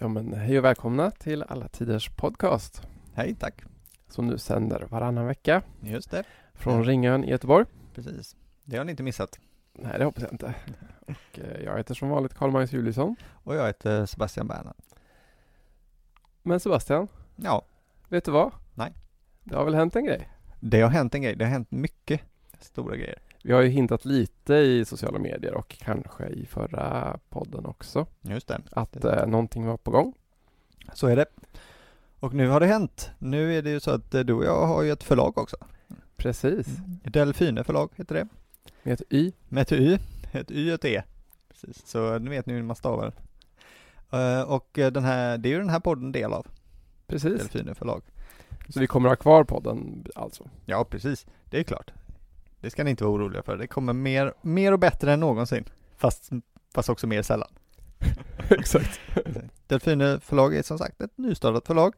Ja men hej och välkomna till Alla Tiders Podcast Hej, tack. som nu sänder varannan vecka Just det, från Ringön i Göteborg. precis. Det har ni inte missat. Nej, det hoppas jag inte. Och eh, jag heter som vanligt Karl-Magnus Juliusson. Och jag heter Sebastian Berner. Men Sebastian, Ja, vet du vad? Nej. Det har väl hänt en grej? det har hänt en grej. Det har hänt mycket stora grejer. Vi har ju hintat lite i sociala medier och kanske i förra podden också Just det. att eh, någonting var på gång. Så är det. Och nu har det hänt. Nu är det ju så att eh, du och jag har ju ett förlag också. Precis, Delfine förlag heter det. med ett Y. Med ett Y. Ett Y och ett E. Precis. Så nu vet ni hur man stavar. Eh, Och eh, den här, det är ju den här podden del av. Precis. Delfine förlag. Så vi kommer ha kvar podden alltså. Ja, precis. Det är klart. Det ska ni inte vara oroliga för. Det kommer mer, mer och bättre än någonsin. Fast, fast också mer sällan. Exakt. Delfine förlag är som sagt ett nystartat förlag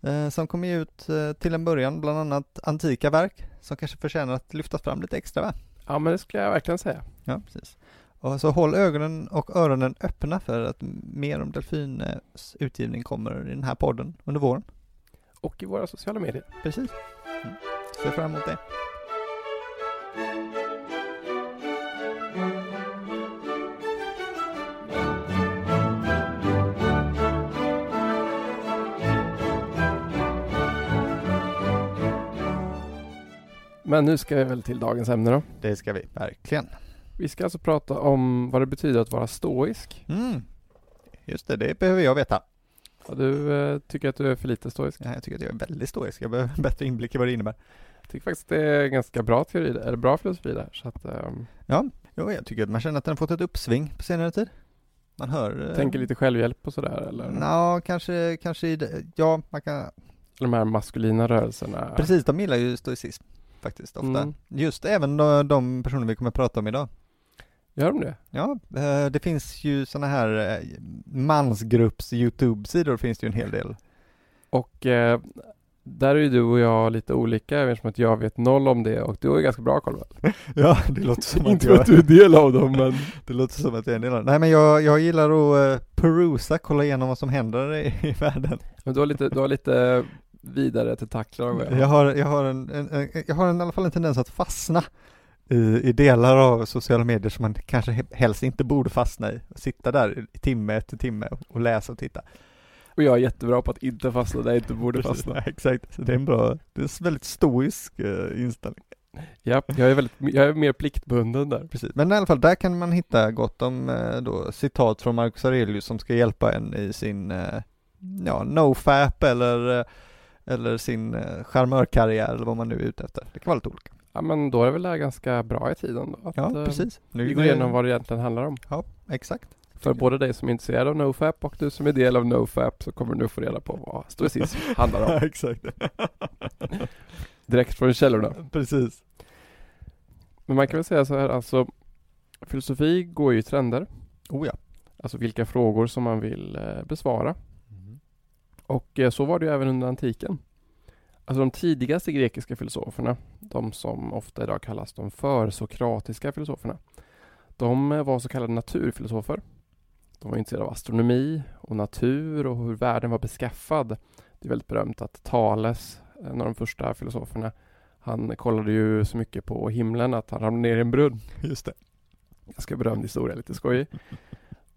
eh, som kommer ge ut eh, till en början bland annat antika verk som kanske förtjänar att lyftas fram lite extra va? Ja men det skulle jag verkligen säga. Ja, precis. Och så håll ögonen och öronen öppna för att mer om Delfines utgivning kommer i den här podden under våren. Och i våra sociala medier. Precis. Mm. Se fram emot det. Men nu ska vi väl till dagens ämne då. Det ska vi verkligen. Vi ska alltså prata om vad det betyder att vara stoisk. Mm. Just det, det behöver jag veta. Och du eh, tycker att du är för lite stoisk. Ja, jag tycker att jag är väldigt stoisk. Jag behöver bättre inblick i vad det innebär. Jag tycker faktiskt det är ganska bra teori, eller bra filosofi där. Så att, ehm, Jo, jag tycker att man känner att den har fått ett uppsving på senare tid. Man hör... eh, tänker lite självhjälp och sådär eller? Ja, kanske, kanske i det, ja, man kan, De här maskulina rörelserna. precis, de gillar ju stoicism faktiskt ofta. Mm. Just även de, de personer vi kommer att prata om idag. Gör de det? Ja, eh, det finns ju sådana här eh, mansgrupps YouTube-sidor finns det ju en hel del. Och eh, där är ju du och jag lite olika eftersom att jag vet noll om det och du har ju ganska bra koll väl? Ja, det låter som Inte för att du är del av dem men Det låter som att jag är en del av det. Nej men jag, jag gillar att uh, perusa, kolla igenom vad som händer i, i världen. Men du har lite, du har lite vidare tentakler än vad jag Jag har. jag har, en, en, en, jag har en, i alla fall en tendens att fastna i, i delar av sociala medier som man kanske he- helst inte borde fastna i. Sitta där i timme efter timme och läsa och titta. Och jag är jättebra på att inte fastna där jag inte borde fastna. Ja, exakt, så det är en bra, det är en väldigt stoisk uh, inställning. Ja, jag är väldigt, jag är mer pliktbunden där. Precis, men i alla fall där kan man hitta gott om eh, då, citat från Marcus Aurelius som ska hjälpa en i sin eh, ja, nofap eller, eller sin eh, charmörkarriär eller vad man nu är ute efter. Det kan vara lite olika. Ja men då är det väl ganska bra i tiden då. Att, Ja, eh, precis. Nu, Vi går igenom vad det egentligen handlar om. Exakt. För både dig som är intresserad av NoFap och du som är del av NoFap så kommer du nu få reda på vad stoicism handlar om. exakt. Direkt från källorna. precis. Men man kan väl säga så här alltså Filosofi går ju i trender. Oh ja. Alltså vilka frågor som man vill eh, besvara. Och eh, så var det ju även under antiken. Alltså de tidigaste grekiska filosoferna, de som ofta idag kallas de försokratiska filosoferna, de eh, var så kallade naturfilosofer. De var intresserade av astronomi och natur och hur världen var beskaffad. Det är väldigt berömt att Thales, en av de första filosoferna, han kollade ju så mycket på himlen att han ramlade ner i en brunn. Just det. Ganska berömd historia, lite skojig.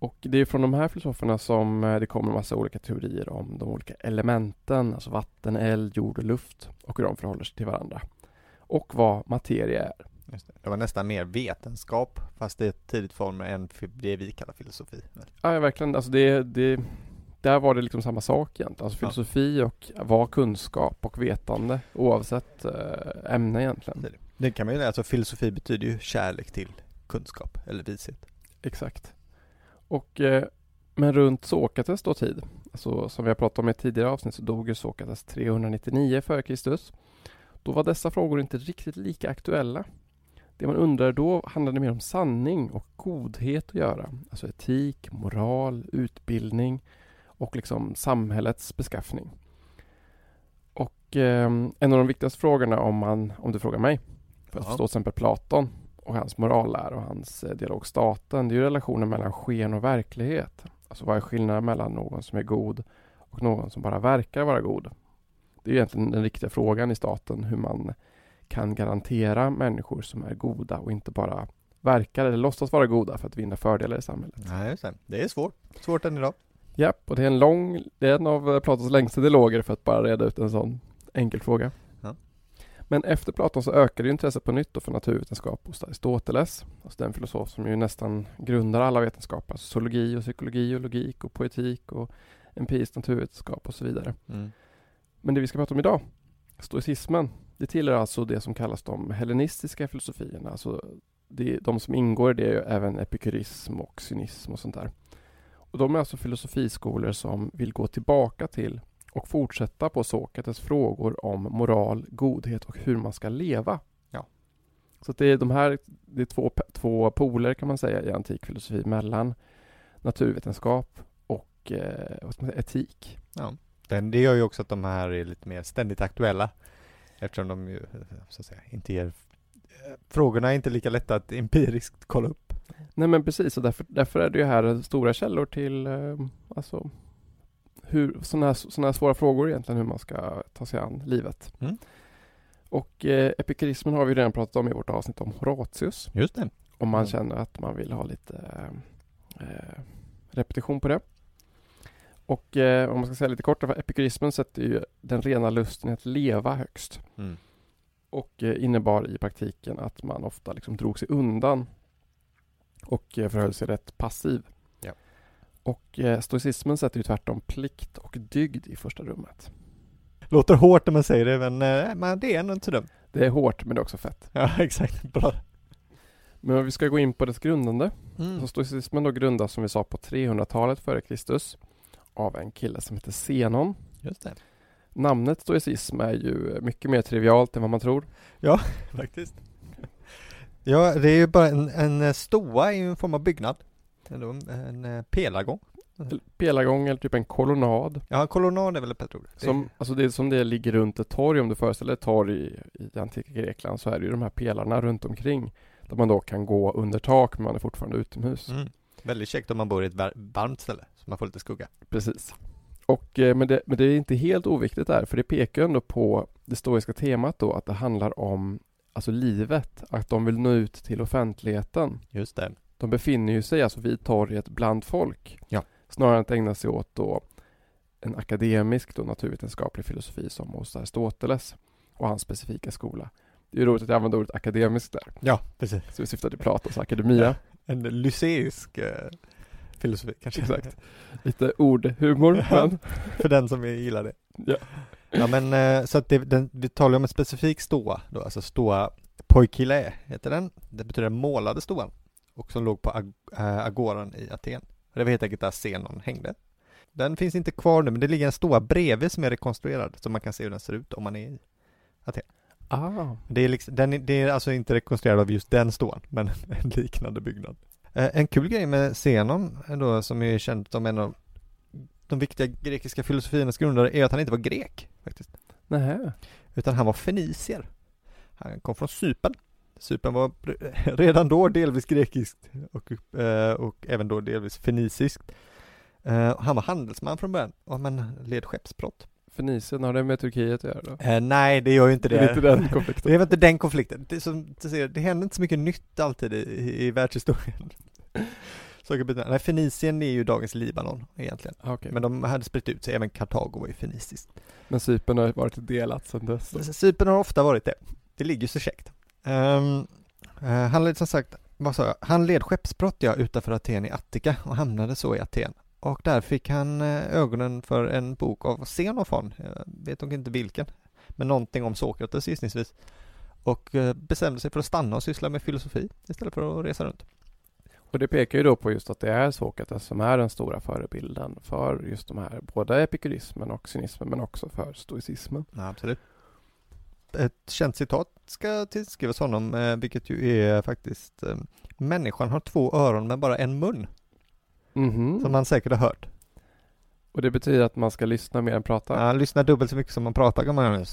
Och det är från de här filosoferna som eh, det kommer en massa olika teorier om de olika elementen, alltså vatten, eld, jord och luft och hur de förhåller sig till varandra. Och vad materia är. Det. det var nästan mer vetenskap fast i ett tidigt form än det vi kallar filosofi. Ja, verkligen. Alltså det, det, där var det liksom samma sak egentligen. Alltså filosofi och var kunskap och vetande oavsett eh, ämne egentligen. Det kan man ju alltså filosofi betyder ju kärlek till kunskap eller vishet. Exakt. Och, eh, men runt Sokrates då tid, alltså som vi har pratat om i ett tidigare avsnitt så dog ju Sokrates 399 f.Kr. Då var dessa frågor inte riktigt lika aktuella. Det man undrade då handlade mer om sanning och godhet att göra. Alltså etik, moral, utbildning och liksom samhällets beskaffning. Och eh, en av de viktigaste frågorna om man, om du frågar mig, för att Ja. förstå till exempel Platon och hans morallära och hans eh, dialog staten, det är ju relationen mellan sken och verklighet. Alltså vad är skillnaden mellan någon som är god och någon som bara verkar vara god? Det är egentligen den riktiga frågan i staten, hur man kan garantera människor som är goda och inte bara verkar eller låtsas vara goda för att vinna fördelar i samhället. Nej, just det. Det är svårt. Svårt än idag. Japp, och det är en lång, det är en av Platons längsta dialoger för att bara reda ut en sån enkel fråga. Men efter Platon så ökade intresset på nytt för naturvetenskap hos Aristoteles, alltså den filosof som ju nästan grundar alla vetenskaper, alltså zoologi och psykologi och logik och poetik och empirisk naturvetenskap och så vidare. Mm. Men det vi ska prata om idag, stoicismen, det tillhör alltså det som kallas de hellenistiska filosofierna, alltså det, de som ingår i det är ju även epikurism och cynism och sånt där. Och de är alltså filosofiskolor som vill gå tillbaka till och fortsätta på Sokrates frågor om moral, godhet och hur man ska leva. Ja. Så det är de här, det är två, två poler kan man säga i antik filosofi mellan naturvetenskap och eh, säga, etik. Ja. Den, det gör ju också att de här är lite mer ständigt aktuella. Eftersom de ju, så att säga, inte ger Frågorna är inte lika lätta att empiriskt kolla upp. Nej men precis, och därför, därför är det ju här stora källor till eh, alltså hur, sådana här, såna här svåra frågor egentligen, hur man ska ta sig an livet. Mm. Och eh, epikurismen har vi redan pratat om i vårt avsnitt om Horatius. Just det. Om man Mm. känner att man vill ha lite eh, repetition på det. Och eh, om man ska säga lite kort, epikurismen sätter ju den rena lusten i att leva högst. Mm. Och eh, innebar i praktiken att man ofta liksom drog sig undan och eh, förhöll sig rätt passiv. Ja. Och eh, stoicismen sätter ju tvärtom plikt och dygd i första rummet. Låter hårt när man säger det, men, eh, men det är ändå inte dumt. Det är hårt men det är också fett. Ja, exakt. Bra. Men vi ska gå in på dess grundande. Mm. Så stoicismen då grundas som vi sa på 300-talet före Kristus av en kille som heter Zenon. Just det. Namnet stoicism är ju mycket mer trivialt än vad man tror. Faktiskt. Ja, det är ju bara en, en stoa i en form av byggnad. Eller En, en eh, pelargång. Pelargång eller typ en kolonnad. Ja, kolonnad är väl ett. Det- Som, alltså det är som det ligger runt ett torg, om du föreställer ett torg i, i antika Grekland så är det ju de här pelarna runt omkring. Där man då kan gå under tak men man är fortfarande utomhus. Mm. Väldigt käckt om man bor i ett var- varmt ställe, så man får lite skugga. Precis. Och, eh, men, det, men det är inte helt oviktigt där, för det pekar ändå på det stoiska temat då att det handlar om alltså livet, att de vill nå ut till offentligheten. Just det. De befinner ju sig alltså vid torget bland folk. Ja. Snarare än att ägna sig åt då en akademisk då naturvetenskaplig filosofi som hos Aristoteles och hans specifika skola. Det är roligt att jag använder ordet akademisk där, Ja, precis. så vi syftar till Platons akademia. En lyceisk eh, filosofi kanske. Exakt. Lite ordhumor, men För den som gillar det. Ja. Ja men eh, så att det, den, vi talar om en specifik stoa då, alltså stoa Poikile heter den. Det betyder den målade stoan. Och som låg på ag äh, agoran i Aten. Det var helt enkelt där Zenon hängde. Den finns inte kvar nu, men det ligger en stoa bredvid som är rekonstruerad, så man kan se hur den ser ut om man är i. ah, Det är, liksom, den, är- det är alltså inte rekonstruerad av just den stoan, men en liknande byggnad. Eh, en kul grej med Zenon, eh, då, som är känd som en av de viktiga grekiska filosofiernas grundare, är att han inte var grek, faktiskt. nähä. Utan han var fenicier. Han kom från Cypern. Cypern var re- redan då delvis grekiskt och, eh, och även då delvis feniciskt. Eh, han var handelsman från början, men led skeppsbrott. Fenicien, har det med Turkiet att göra då? Eh, nej, det gör ju inte det. Det är inte den konflikten. Det är inte den konflikten. Det, som du ser, det händer inte så mycket nytt alltid i, i, världshistorien. Saker Nej, Fenicien är ju dagens Libanon egentligen. Ah, okej. Men de hade spritt ut sig, även Kartago var ju feniciskt. Men Cypern har varit delat sedan dess. Cypern har ofta varit det. Det ligger så käckt. Ehm, eh, han led som sagt, vad sa jag? Han led skeppsbrott ja, utanför Aten i Attika och hamnade så i Aten. Och där fick han eh, ögonen för en bok av Xenofon, jag vet nog inte vilken, men någonting om Sokrates gissningsvis. Och eh, bestämde sig för att stanna och syssla med filosofi istället för att resa runt. Och det pekar ju då på just att det är Sokrates som är den stora förebilden för just de här, både epikurismen och cynismen, men också för stoicismen. Ja, absolut. Ett känt citat ska tillskrivas honom, eh, vilket ju är faktiskt eh, Människan har två öron men bara en mun, Mhm. som man säkert har hört. Och det betyder att man ska lyssna mer än prata? Han lyssnar dubbelt så mycket som man pratar kan man göra.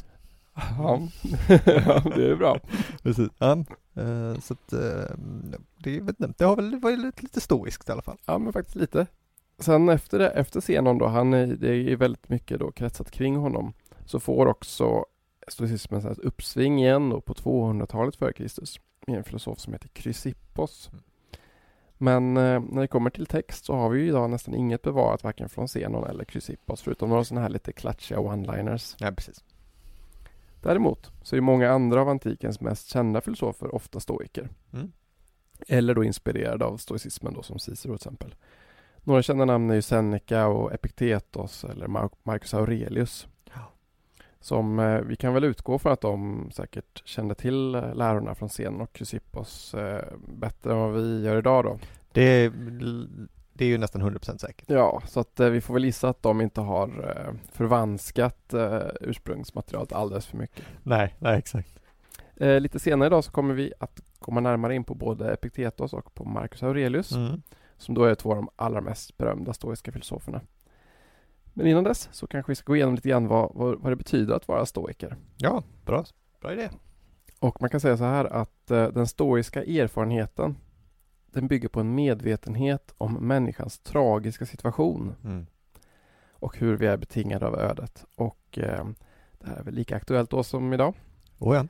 Ja, ja det är bra. Precis. Ja. eh, så att, det, vet inte, det har väl varit lite, stoiskt i alla fall. Ja, men faktiskt lite. sen efter det, efter Zenon då, han är, det är väldigt mycket då kretsat kring honom, så får också stoicismen ett uppsving igen då på 200-talet före Kristus med en filosof som heter Chrysippos. Mm. Men eh, när det kommer till text så har vi ju idag nästan inget bevarat varken från Zenon eller Chrysippos förutom några sådana här lite klatschiga one-liners. Ja, precis. Däremot så är många andra av antikens mest kända filosofer ofta stoiker. Mm. Eller då inspirerade av stoicismen då som Cicero till exempel. Några kända namn är ju Seneca och Epiktetos eller Mar- Marcus Aurelius. Som eh, vi kan väl utgå från att de säkert kände till eh, lärorna från scenen och Chrysippos eh, bättre än vad vi gör idag då. Det är, det är ju nästan 100% säkert. Ja, så att vi får väl gissa att de inte har förvanskat ursprungsmaterialet alldeles för mycket. Nej, nej exakt. Lite senare idag så kommer vi att komma närmare in på både Epiktetos och på Marcus Aurelius Mm. som då är två av de allra mest berömda stoiska filosoferna. Men innan dess så kanske vi ska gå igenom lite grann vad, vad, vad det betyder att vara stoiker. Ja, bra. Bra idé. Och man kan säga så här att eh, den stoiska erfarenheten den bygger på en medvetenhet om människans tragiska situation Mm. och hur vi är betingade av ödet. Och eh, det här är väl lika aktuellt då som idag. Oh, ja.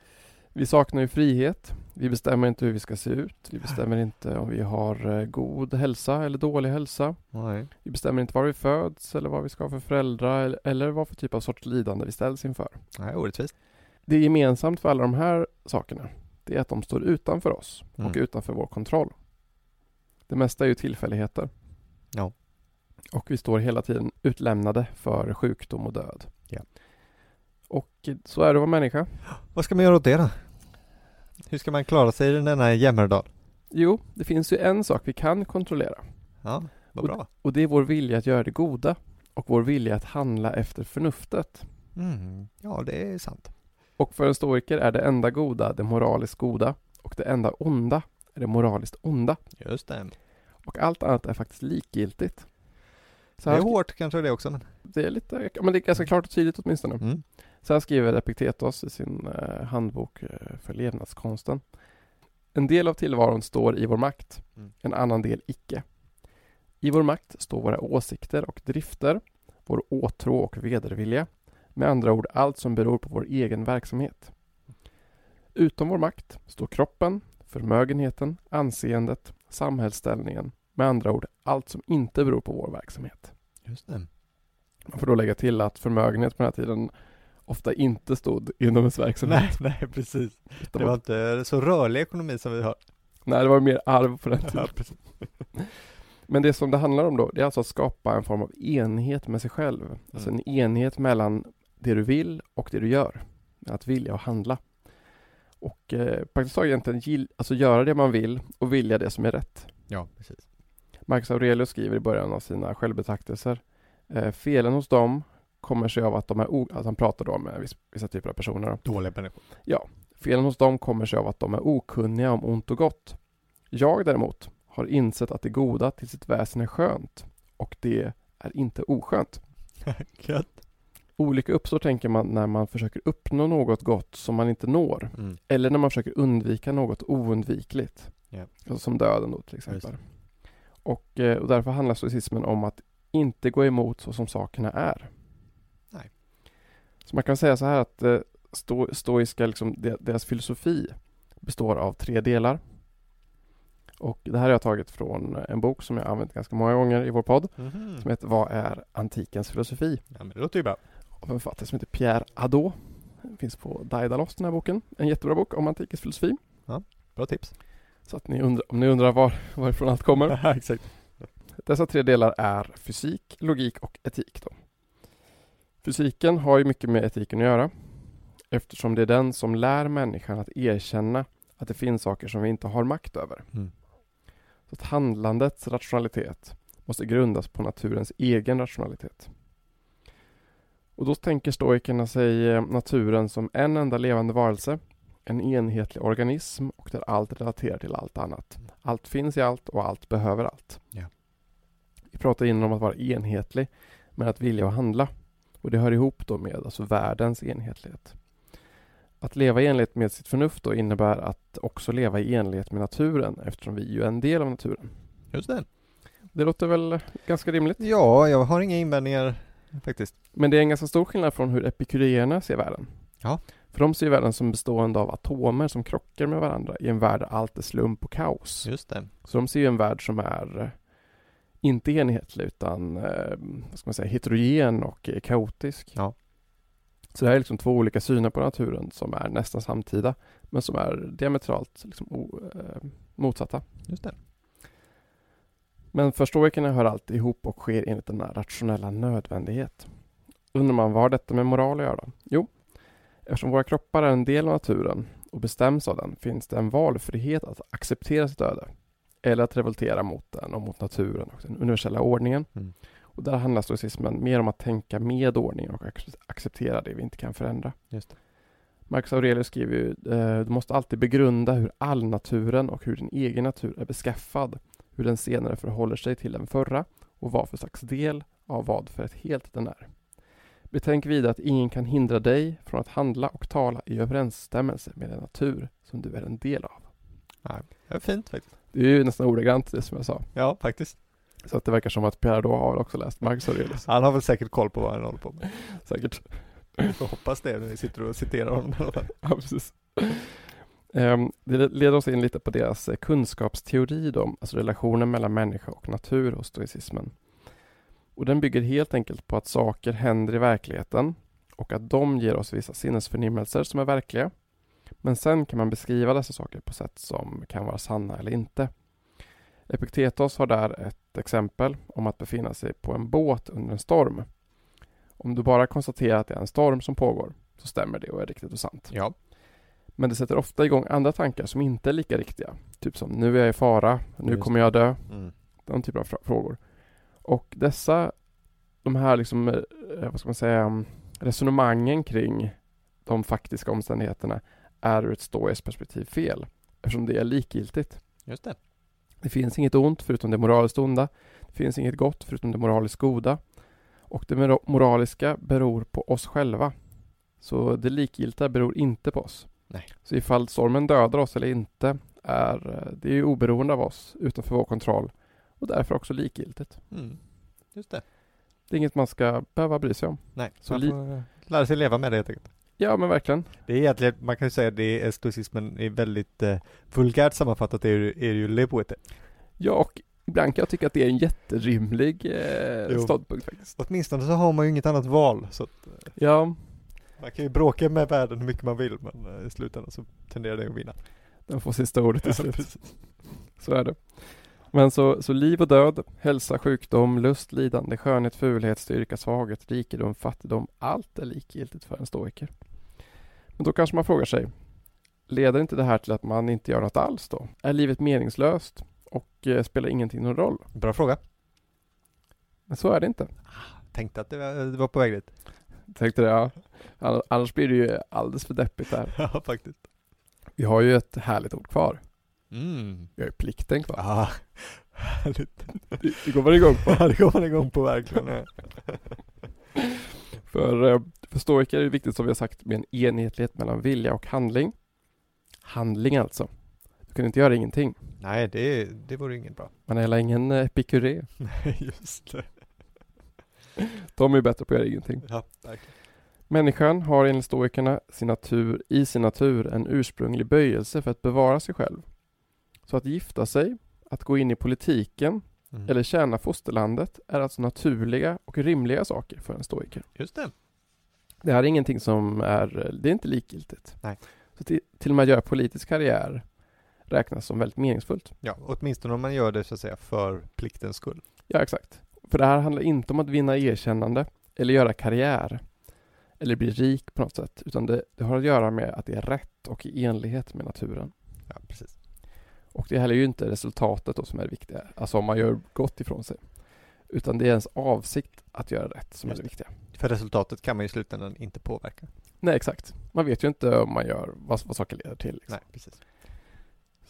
Vi saknar ju frihet. Vi bestämmer inte hur vi ska se ut. Vi bestämmer inte om vi har eh, god hälsa eller dålig hälsa. Nej. Vi bestämmer inte var vi föds eller vad vi ska ha för föräldrar eller, eller vad för typ av sorts lidande vi ställs inför. Nej, orättvist. Det är gemensamt för alla de här sakerna. Det är att de står utanför oss och Mm. utanför vår kontroll. Det mesta är ju tillfälligheter. Ja. Och vi står hela tiden utlämnade för sjukdom och död. Ja. Och så är det att vara människa. Vad ska man göra åt det då? Hur ska man klara sig i denna jämmerdal? Jo, det finns ju en sak vi kan kontrollera. Ja, vad Och- bra. Och det är vår vilja att göra det goda. Och vår vilja att handla efter förnuftet. Mm. Ja, det är sant. Och för en stoiker är det enda goda det moraliskt goda. Och det enda onda är det moraliskt onda. Just det. Och allt annat är faktiskt likgiltigt. Så Det är hårt kanske det också, men... det är lite, men det är ganska klart och tydligt åtminstone. Mm. Så här skriver Epiktetos i sin eh, handbok eh, för levnadskonsten. En del av tillvaron står i vår makt, Mm. en annan del icke. I vår makt står våra åsikter och drifter, vår åtrå och vedervilja. Med andra ord allt som beror på vår egen verksamhet. Utom vår makt står kroppen, förmögenheten, anseendet, samhällsställningen. Med andra ord allt som inte beror på vår verksamhet. Just det. Man får då lägga till att förmögenhet på den här tiden ofta inte stod inom ens verksamhet. Nej, nej, precis. Det var inte så rörlig ekonomi som vi har. Nej, det var mer arv på den tiden. Ja. Men det som det handlar om då, det är alltså att skapa en form av enhet med sig själv. Alltså en enhet mellan det du vill och det du gör. Att vilja och handla. Och eh, praktiskt taget egentligen gill, alltså göra det man vill och vilja det som är rätt. Ja, precis. Marcus Aurelius skriver i början av sina självbetraktelser. Eh, felen hos dem kommer sig av att de är, o- alltså han pratar då med viss, vissa typer av personer. Då. Dåliga människor. Felen hos dem kommer sig av att de är okunniga om ont och gott. Jag däremot har insett att det goda till sitt väsen är skönt och det är inte oskönt. Gött. Olycka uppstår tänker man när man försöker uppnå något gott som man inte når Mm. eller när man försöker undvika något oundvikligt. Ja. Alltså som döden då till exempel. Och, eh, och därför handlar stoicismen om att inte gå emot så som sakerna är. Så man kan säga så här att eh, sto, stoiska, liksom, de- deras filosofi består av tre delar. Och det här har jag tagit från en bok som jag använt ganska många gånger i vår podd Mhm. som heter Vad är antikens filosofi? Ja, men det låter ju bra. av en författare som heter Pierre Hadot. Den finns på Daidalos den här boken. En jättebra bok om antikens filosofi. Bra tips. Så att ni undrar, om ni undrar var, varifrån allt kommer. Ja, exakt. Dessa tre delar är fysik, logik och etik. Då. Fysiken har ju mycket med etiken att göra eftersom det är den som lär människan att erkänna att det finns saker som vi inte har makt över. Mm. Så att handlandets rationalitet måste grundas på naturens egen rationalitet. Och då tänker stoikerna sig eh, naturen som en enda levande varelse, en enhetlig organism och där allt relaterar till allt annat. Allt finns i allt och allt behöver allt. Ja. Vi pratar innan om att vara enhetlig med att vilja och handla. Och det hör ihop då med alltså världens enhetlighet. Att leva i enlighet med sitt förnuft då innebär att också leva i enlighet med naturen eftersom vi ju är en del av naturen. Just det. Det låter väl ganska rimligt. Ja, jag har inga invändningar faktiskt. Men det är en ganska stor skillnad från hur epikureerna ser världen. Ja. För de ser världen som bestående av atomer som krockar med varandra i en värld där allt är slump och kaos. Just det. Så de ser ju en värld som är inte enhetlig utan eh, vad ska man säga, heterogen och eh, kaotisk. Ja. Så det här är liksom två olika syner på naturen som är nästan samtida men som är diametralt liksom, o, eh, motsatta. Just det. Men för stoikerna hör allt ihop och sker enligt denna rationella nödvändighet. Undrar man vad detta med moral att göra? Jo, eftersom våra kroppar är en del av naturen och bestäms av den finns det en valfrihet att acceptera sitt öde eller att revoltera mot den och mot naturen och den universella ordningen. Mm. Och där handlar stoicismen mer om att tänka med ordningen och ac- acceptera det vi inte kan förändra. Just. Marcus Aurelius skriver ju, eh, du måste alltid begrunda hur all naturen och hur din egen natur är beskaffad, hur den senare förhåller sig till den förra och vad för slags del av vad för ett helt den är. Betänk vidare att ingen kan hindra dig från att handla och tala i överensstämmelse med den natur som du är en del av. Det är fint faktiskt. Det är ju nästan ordagrant det som jag sa. Ja, faktiskt. Så att det verkar som att Pierre då har också läst Marcus Aurelius. Han har väl säkert koll på vad han håller på med. Säkert. Får hoppas det när vi sitter och citerar honom. Ja, precis. Ehm, Det leder oss in lite på deras eh, kunskapsteori då, alltså relationen mellan människa och natur hos stoicismen. Och den bygger helt enkelt på att saker händer i verkligheten och att de ger oss vissa sinnesförnimmelser som är verkliga. Men sen kan man beskriva dessa saker på sätt som kan vara sanna eller inte. Epiktetos har där ett exempel om att befinna sig på en båt under en storm. Om du bara konstaterar att det är en storm som pågår så stämmer det och är riktigt och sant. Ja. Men det sätter ofta igång andra tankar som inte är lika riktiga. Typ som nu är jag i fara, nu Just kommer jag dö. Mm. Den typen av frågor. Och dessa, de här liksom, eh, vad ska man säga, um, resonemangen kring de faktiska omständigheterna är ur ett stoiskt perspektiv fel. Eftersom det är likgiltigt. Just det. Det finns inget ont förutom det moraliskt onda. Det finns inget gott förutom det moraliskt goda. Och det moraliska beror på oss själva. Så det likgiltiga beror inte på oss. Nej. Så ifall stormen dödar oss eller inte är eh, det är ju oberoende av oss, utanför vår kontroll och därför också likgiltigt. Mm. Just det. Det är inget man ska behöva bry sig om. Nej, Så man får eh, lära sig leva med det helt enkelt. Ja men verkligen. Det är egentligen, man kan ju säga det är stoicismen är väldigt eh, vulgärt sammanfattat är, är ju live with it. Ja och ibland kan jag tycka att det är en jätterimlig eh, ståndpunkt faktiskt. Åtminstone så har man ju inget annat val så att, eh, Ja, man kan ju bråka med världen hur mycket man vill men eh, i slutändan så tenderar det att vinna. den får sista ordet till slut. Så är det. Men så, så liv och död, hälsa, sjukdom, lust, lidande, skönhet, fulhet, styrka, svaghet, rikedom, fattigdom. Allt är likgiltigt för en stoiker. Men då kanske man frågar sig, leder inte det här till att man inte gör något alls då? Är livet meningslöst och eh, spelar ingenting någon roll? Bra fråga. Men så är det inte. Tänkte att det var, det var på väg dit. Tänkte det, ja. Ann- Annars blir det ju alldeles för deppigt där. Ja, faktiskt. Vi har ju ett härligt ord kvar. Mm. Vi har ju plikten kvar. Ja, härligt. Det, det går man igång på. Ja, det går man igång på verkligen. För, eh, för stoiker är det viktigt som vi har sagt med en enhetlighet mellan vilja och handling. Handling alltså. Du kan inte göra ingenting. Nej, det, det vore inget bra. Man är heller ingen eh, epikuré. Nej, just det. De är bättre på att göra ingenting. Ja, verkligen. Människan har enligt stoikerna sin natur, i sin natur en ursprunglig böjelse för att bevara sig själv. Så att gifta sig, att gå in i politiken Mm. eller tjäna fosterlandet är alltså naturliga och rimliga saker för en stoiker. Just det. Det här är ingenting som är, det är inte likgiltigt. Nej. Så till, till och med att göra politisk karriär räknas som väldigt meningsfullt. Ja, åtminstone om man gör det så att säga för pliktens skull. Ja, exakt. För det här handlar inte om att vinna erkännande eller göra karriär eller bli rik på något sätt, utan det, det har att göra med att det är rätt och i enlighet med naturen. Ja, precis. Och det är heller ju inte resultatet då som är det viktiga, alltså om man gör gott ifrån sig. Utan det är ens avsikt att göra rätt som Just är det viktiga. För resultatet kan man i slutändan inte påverka. Nej, exakt. Man vet ju inte om man gör vad, vad saker leder till. Liksom. Nej, precis.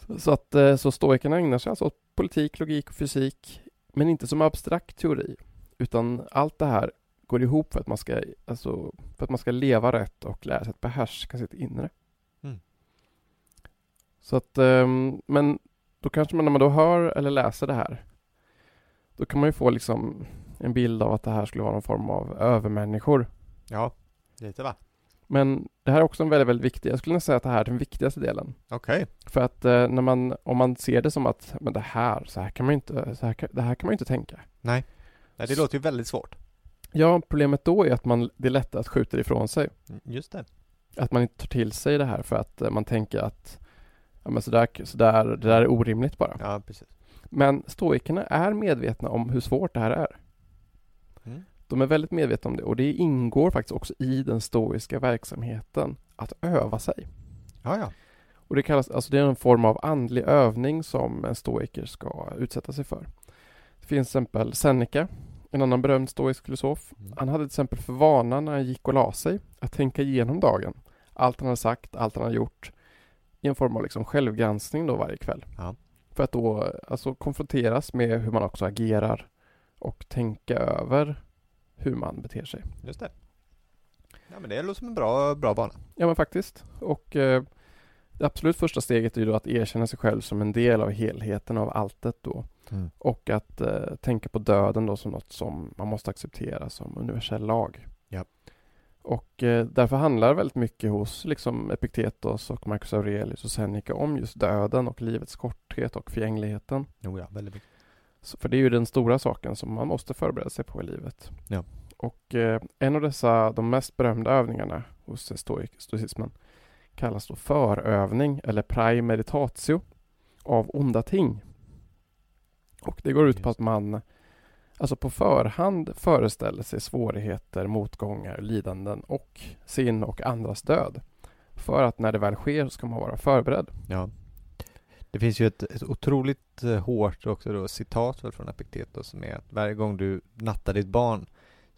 Så, så att eh, så stoikerna ägnar sig alltså åt politik, logik och fysik, men inte som abstrakt teori, utan allt det här går ihop för att man ska, alltså, för att man ska leva rätt och lära sig att behärska sitt inre. Mm. Så att, ehm, men då kanske man när man då hör eller läser det här, då kan man ju få liksom en bild av att det här skulle vara någon form av övermänniskor. Ja, lite va? Men det här är också en väldigt, väldigt viktig, jag skulle nästan säga att det här är den viktigaste delen. Okej. För att eh, när man, om man ser det som att, men det här, så här kan man ju inte, så här, kan- det här kan man ju inte tänka. Nej, det låter ju väldigt svårt. Ja, problemet då är att man, det är lättare att skjuta det ifrån sig. Mm, Just det. Att man inte tar till sig det här för att eh, man tänker att ja, men sådär, sådär, det där är orimligt bara. Ja, precis. Men stoikerna är medvetna om hur svårt det här är. Mm. De är väldigt medvetna om det och det ingår faktiskt också i den stoiska verksamheten att öva sig. Ja, ja. Och det kallas, alltså det är en form av andlig övning som en stoiker ska utsätta sig för. Det finns till exempel Seneca, en annan berömd stoisk filosof. Mm. Han hade till exempel för vana när han gick och la sig att tänka igenom dagen. Allt han hade sagt, allt han hade gjort i en form av liksom självgranskning då varje kväll. Ja. För att då alltså konfronteras med hur man också agerar och tänka över hur man beter sig. Just det. Ja, men det låter som en bra, bra bana. Ja men faktiskt. Och eh, det absolut första steget är ju då att erkänna sig själv som en del av helheten av alltet då. Mm. Och att eh, tänka på döden då som något som man måste acceptera som universell lag. Och eh, därför handlar väldigt mycket hos liksom Epiktetos och Marcus Aurelius och Seneca om just döden och livets korthet och förgängligheten. Jo, ja, väldigt mycket. Så, för det är ju den stora saken som man måste förbereda sig på i livet. Ja. Och eh, en av dessa, de mest berömda övningarna hos stoicismen kallas då förövning eller praemeditatio av onda ting. Och det går ut på att man alltså på förhand föreställer sig svårigheter, motgångar, lidanden och sin och andras död. För att när det väl sker så ska man vara förberedd. Ja. Det finns ju ett, ett otroligt eh, hårt också då citat från Epiktetos som är att varje gång du nattar ditt barn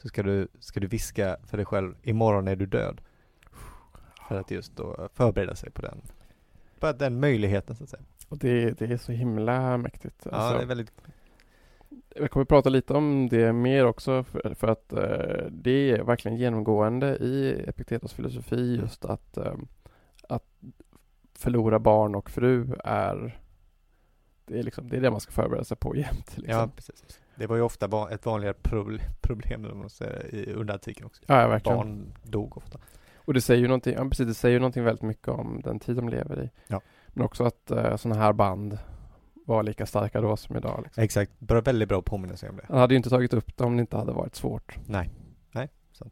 så ska du, ska du viska för dig själv imorgon är du död. För att just då förbereda sig på den, på den möjligheten så att säga. Och det, det är så himla mäktigt. Ja, Alltså, det är väldigt, Jag kommer prata lite om det mer också för, för att eh, det är verkligen genomgående i Epiktetos filosofi just att, eh, att förlora barn och fru är det är, liksom, det är det man ska förbereda sig på jämt. Liksom. ja precis. Det var ju ofta ett vanligare proble- problem om man säger, i under antiken också. ja, ja, verkligen. Barn dog ofta. Och det säger ju någonting, ja, precis, det säger ju någonting väldigt mycket om den tid de lever i. Ja. Men också att eh, sådana här band var lika starka då som idag. Liksom. Exakt, bra, väldigt bra sig om det. Han hade ju inte tagit upp det om det inte hade varit svårt. Nej, nej. Så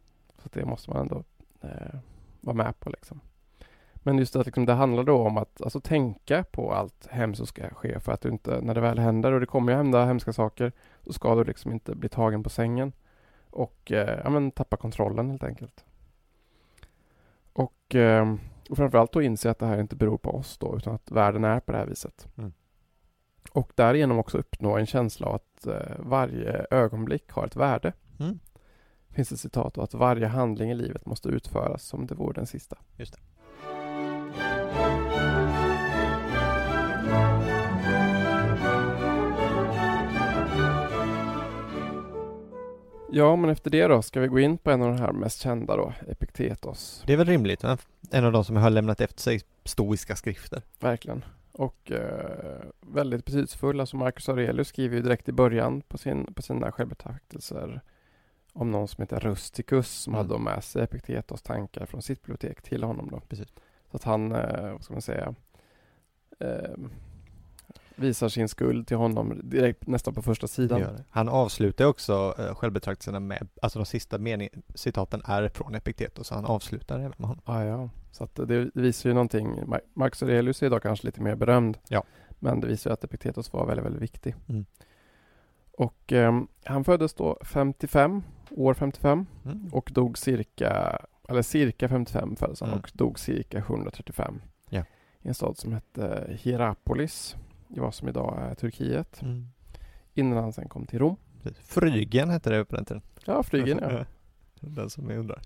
att det måste man ändå eh, vara med på liksom. Men just att liksom, det handlar då om att alltså, tänka på allt hemskt som ska ske för att du inte, när det väl händer och det kommer ju hända hemska saker, så ska du liksom inte bli tagen på sängen och eh, ja, men, tappa kontrollen helt enkelt. Och, eh, och framförallt då inse att det här inte beror på oss då, utan att världen är på det här viset. Mm. Och därigenom också uppnå en känsla av att eh, varje ögonblick har ett värde. Mm. finns ett citat då, att varje handling i livet måste utföras som det vore den sista. Just det. Ja, men efter det då ska vi gå in på en av de här mest kända då, Epiktetos. Det är väl rimligt, va? En av de som har lämnat efter sig stoiska skrifter. Verkligen. Och eh, väldigt betydelsefull. Alltså Marcus Aurelius skriver ju direkt i början på, sin, på sina självbetraktelser om någon som heter Rusticus som Mm. hade med sig Epiktetos tankar från sitt bibliotek till honom då. Precis. Så att han, eh, vad ska man säga, eh, visar sin skuld till honom direkt nästan på första sidan. Han avslutar också uh, självbetraktelserna med, alltså de sista mening, citaten är från Epiktetos, så han avslutar även med honom. Ah, ja, så att det visar ju någonting. Ma- Marcus Aurelius är idag kanske lite mer berömd. Ja. Men det visar ju att Epiktetos var väldigt, väldigt viktig. Mm. Och ehm, han föddes då 55, år 55 Mm. och dog cirka, eller cirka 55 föddes han Mm. och dog cirka 735. Ja. I en stad som hette Hierapolis i vad som idag är Turkiet. Mm. Innan han sen kom till Rom. Frygen hette det på den tiden. Ja, Frygen ja. Den som jag undrar.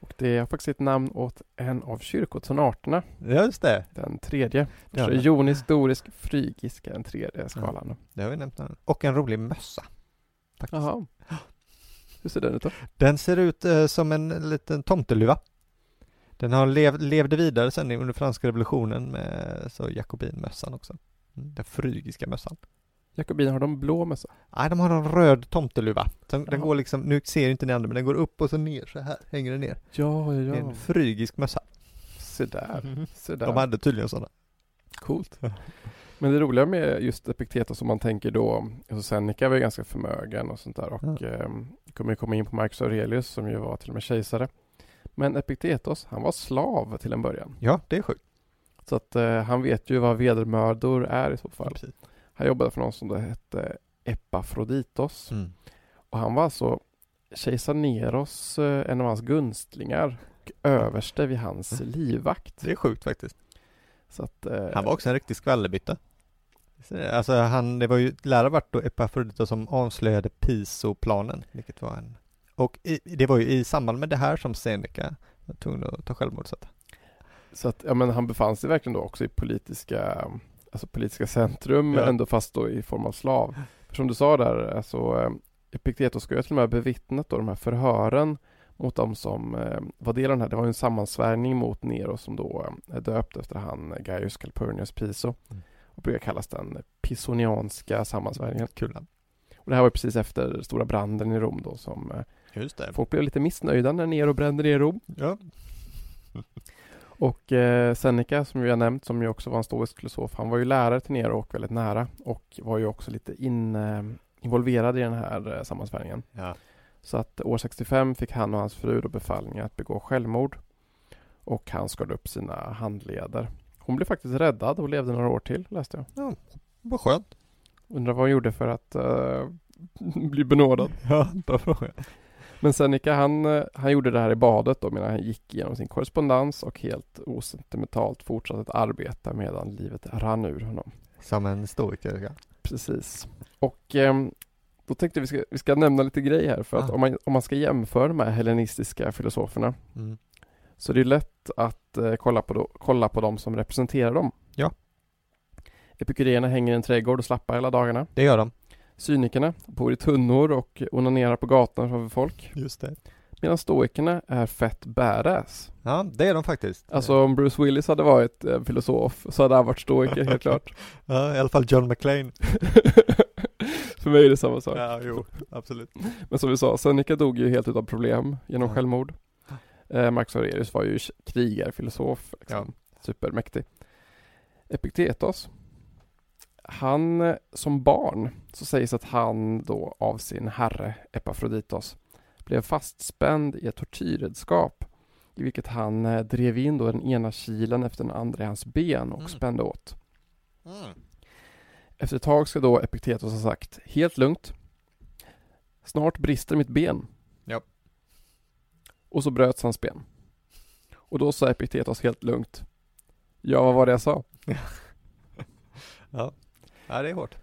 Och det är faktiskt ett namn åt en av kyrkotonarterna. Ja, just det. Den tredje. Ja. Jonisk, dorisk, frygisk är den tredje skalan. Det har vi nämnt. nu. Och en rolig mössa. Faktiskt. Jaha. Hur ser den ut då? Den ser ut eh, som en liten tomteluva. Den har lev, levde vidare sen under franska revolutionen med så jakobinmössan också. Mm. Den frygiska mössan. Jakobiner, har de blå mössa? Nej, de har en röd tomteluva. Den, den går liksom, nu ser inte ni andra, men den går upp och så ner så här, hänger den ner. Ja, ja, Det är en frygisk mössa. Se där, se där. De hade tydligen sådana. Coolt. Men det roliga med just Epiktetos som man tänker då, alltså Seneca var ju ganska förmögen och sånt där och Ja. eh, kommer ju komma in på Marcus Aurelius som ju var till och med kejsare. Men Epiktetos, han var slav till en början. Ja, det är sjukt. Så att eh, han vet ju vad vedermödor är i så fall. Precis. Han jobbade för någon som då hette Epafroditos. Mm. Och han var alltså kejsar Neros, eh, en av hans gunstlingar och överste vid hans livvakt. Det är sjukt faktiskt. Så att, eh, Han var också en riktig skvallerbytta. Alltså han, det var ju lära vart då Epafrodito som avslöjade Piso-planen, vilket var en och i, det var ju i samband med det här som Seneca var tvungen att ta självmord så att, Så att, ja men han befann sig verkligen då också i politiska, alltså politiska centrum, Ja. men ändå fast då i form av slav. För som du sa där, alltså eh, Epiktetos ska ju till och med bevittnat då de här förhören mot de som eh, var del av den här. Det var en sammansvärjning mot Nero som då eh, är döpt efter han eh, Gaius Calpurnius Piso. Mm. Och brukar kallas den pisonianska sammansvärjningen. kul. Och det här var ju precis efter stora branden i Rom då som Just det. folk blev lite missnöjda när Nero brände ner Rom. Ja. Och eh, Seneca som vi har nämnt som ju också var en stoisk filosof, han var ju lärare till Nero och väldigt nära och var ju också lite in, eh, involverad i den här eh, sammansvärjningen. ja. Så att år 65 fick han och hans fru då befallning att begå självmord och han skar upp sina handleder. Hon blev faktiskt räddad och levde några år till läste jag. Vad skönt. Undrar vad hon gjorde för att eh, bli benådad. Ja, bra fråga. Men Seneca han, eh, han gjorde det här i badet då medan han gick igenom sin korrespondens och helt osentimentalt fortsatte att arbeta medan livet rann ur honom. Som en stoiker, ja. Precis. Och ehm, då tänkte vi ska, vi ska nämna lite grejer här för att Ah. om man, om man ska jämföra de här hellenistiska filosoferna Mm. så det är lätt att eh, kolla, på då, kolla på de som representerar dem. Ja. Epikuréerna hänger i en trädgård och slappar hela dagarna. Det gör de. Cynikerna bor i tunnor och onanerar på gatan framför folk. Just det. Medan stoikerna är fett badass. Ja, det är de faktiskt. Alltså om Bruce Willis hade varit eh, filosof så hade han varit stoiker helt klart. Ja, i alla fall John McClane. För mig är det samma sak. Ja, jo, absolut. Men som vi sa, Seneca dog ju helt utan problem genom Ja. självmord. Eh, Marcus Aurelius var ju krigarfilosof, liksom. supermäktig. Epiktetos, han eh, som barn så sägs att han då av sin herre Epafroditos blev fastspänd i ett tortyrredskap i vilket han eh, drev in då den ena kilen efter den andra i hans ben och Mm. spände åt. Mm. Efter ett tag ska då Epiktetos ha sagt helt lugnt. Snart brister mitt ben. Ja. Och så bröts hans ben. Och då sa Epiktetos helt lugnt. Ja, vad var det jag sa? Ja. Ja, det är hårt.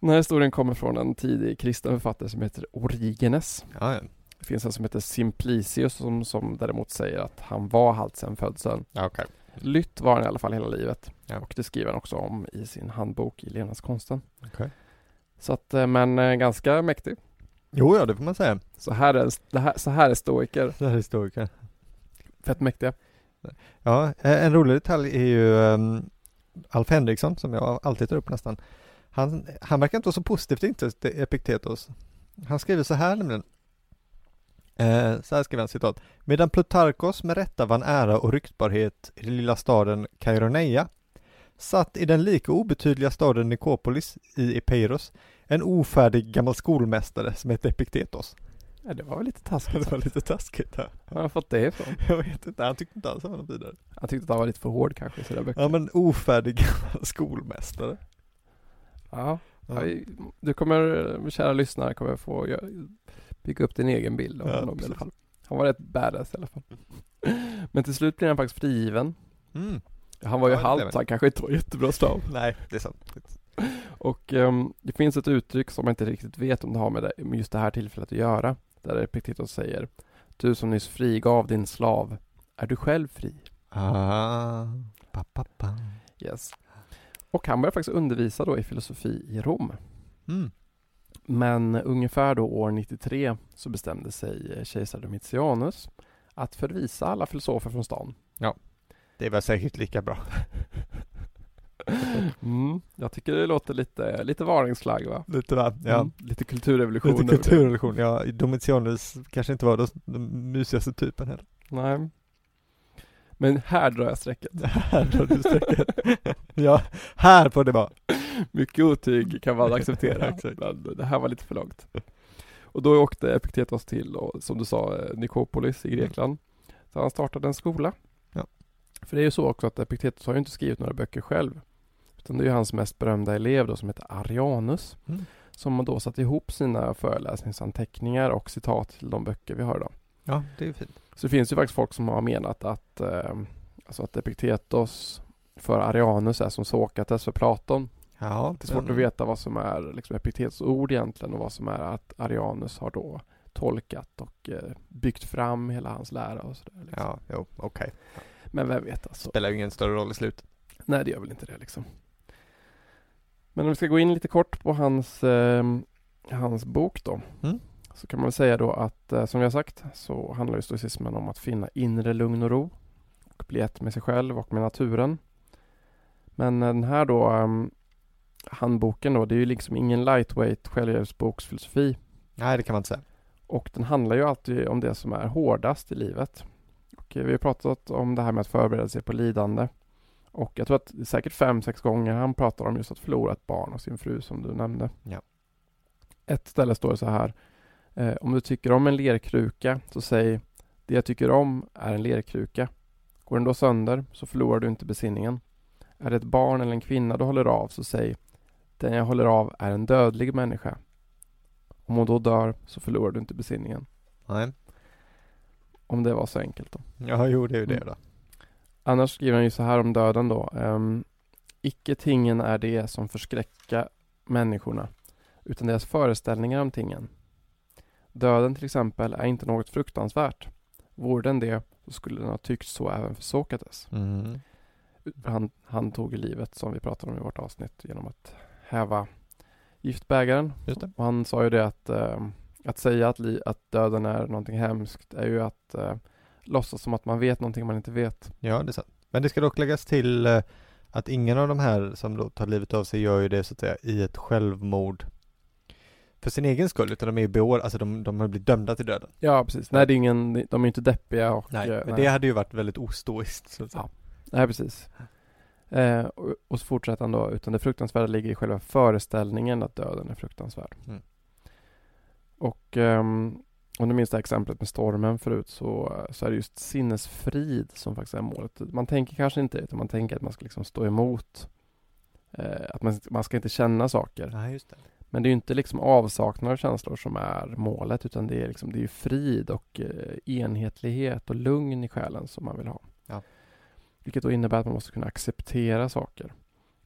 Den här historien kommer från en tidig kristen författare som heter Origenes. Ja, ja. Det finns en som heter Simplicius som, som däremot säger att han var halt sedan födseln. okej. Lytt var han i alla fall hela livet. Ja. Och det skriver han också om i sin handbok i levnadskonsten. Okej. Så att, eh, men eh, ganska mäktig. Jo, ja, det får man säga. Så här är, det här, så här är stoiker. Det här är historiker. Fett mäktiga. Ja, en rolig detalj är ju um, Alf Henriksson som jag alltid tar upp nästan. Han, han verkar inte vara så positivt inställd till Epiktetos. Han skriver så här nämligen. Eh, så här skriver han citat. Medan Plutarkos med rätta vann ära och ryktbarhet i den lilla staden Kaironeia satt i den lika obetydliga staden Nikopolis i Epeiros en ofärdig gammal skolmästare som hette Epiktetos. Ja, det var väl lite taskigt. Det var lite taskigt här. Var har han fått det ifrån? Jag vet inte, han tyckte inte alls han var vidare. Han tyckte att han var lite för hård kanske i sina böcker. Ja men ofärdig gammal skolmästare. Ja. Ja. Du kommer, kära lyssnare, kommer få bygga upp din egen bild av Ja, honom i alla precis. fall. Han var rätt badass i alla fall. Men till slut blir han faktiskt frigiven. Mm. Han var ju Ja, halt, han. så han kanske inte var jättebra slav. Nej, det är sant. Och ehm, det finns ett uttryck som man inte riktigt vet om det har med, det, med just det här tillfället att göra. Där Epiktetos säger Du som nyss frigav din slav, är du själv fri? Ah, pa, pa, pa. Yes. Och han började faktiskt undervisa då i filosofi i Rom. Mm. Men ungefär då år 93 så bestämde sig eh, kejsar Domitianus att förvisa alla filosofer från stan. Det var säkert lika bra. Mm, jag tycker det låter lite, lite varningsflagg va? Lite va? Ja. Mm, lite kulturrevolution. Lite kulturrelation, ja. Domitianus kanske inte var den mysigaste typen heller. Nej. Men här drar jag strecket. Här drar du strecket. ja, här får det vara. Mycket otyg kan man acceptera. Exakt. Men det här var lite för långt. Och då åkte Epiktetos till, och, som du sa, eh, Nikopolis i Grekland. Så han startade en skola. Ja. För det är ju så också att Epiktetos har ju inte skrivit några böcker själv. Utan det är ju hans mest berömda elev då som heter Arianus. Mm. Som då satt ihop sina föreläsningsanteckningar och citat till de böcker vi har idag. Ja, det är ju fint. Så det finns ju faktiskt folk som har menat att, eh, alltså att Epiktetos för Arianus är som Sokrates för Platon. Ja, Det är svårt att veta vad som är liksom Epiktetos ord egentligen och vad som är att Arianus har då tolkat och eh, byggt fram hela hans lära och sådär. Liksom. Ja, jo, okej. Men vem vet alltså. Spelar ju ingen större roll i slutet. Nej, det gör väl inte det liksom. Men om vi ska gå in lite kort på hans, eh, hans bok då. Mm. Så kan man säga då att eh, som vi har sagt så handlar ju stoicismen om att finna inre lugn och ro och bli ett med sig själv och med naturen. Men den här då um, handboken då, det är ju liksom ingen lightweight självhjälpsboksfilosofi Nej, det kan man inte säga. och den handlar ju alltid om det som är hårdast i livet. Och eh, vi har pratat om det här med att förbereda sig på lidande. Och jag tror att det är säkert fem, sex gånger han pratar om just att förlora ett barn och sin fru som du nämnde. Ja. Ett ställe står det så här. Eh, om du tycker om en lerkruka så säg Det jag tycker om är en lerkruka. Går den då sönder så förlorar du inte besinningen. Är det ett barn eller en kvinna du håller av så säg Den jag håller av är en dödlig människa. Om hon då dör så förlorar du inte besinningen. Nej. Om det var så enkelt då. Ja, jo, det är ju det Mm. då. Annars skriver han ju så här om döden då. Um, Icke tingen är det som förskräcka människorna, utan deras föreställningar om tingen. Döden till exempel är inte något fruktansvärt. Vore den det, så skulle den ha tyckt så även för Sokrates. Mm. Han, han tog livet, som vi pratade om i vårt avsnitt, genom att häva giftbägaren. Och han sa ju det att, eh, att säga att, li- att döden är någonting hemskt är ju att eh, låtsas som att man vet någonting man inte vet. Ja, det är sant. Men det ska dock läggas till eh, att ingen av de här som tar livet av sig gör ju det så att säga i ett självmord för sin egen skull, utan de är ju beår, alltså de, de har blivit dömda till döden. Ja, precis. Nej, det är ingen, de är inte deppiga och... Nej, eh, men det hade ju varit väldigt ostoiskt så att säga. Nej, precis. Eh, och, och så fortsätter han då, utan det fruktansvärda ligger i själva föreställningen att döden är fruktansvärd. Mm. Och ehm, om du minns det här exemplet med stormen förut så, så är det just sinnesfrid som faktiskt är målet. Man tänker kanske inte utan man tänker att man ska liksom stå emot. Eh, att man, man ska inte känna saker. Nej, just det. Men det är ju inte liksom avsaknad av känslor som är målet utan det är liksom det är ju frid och eh, enhetlighet och lugn i själen som man vill ha. Ja. Vilket då innebär att man måste kunna acceptera saker.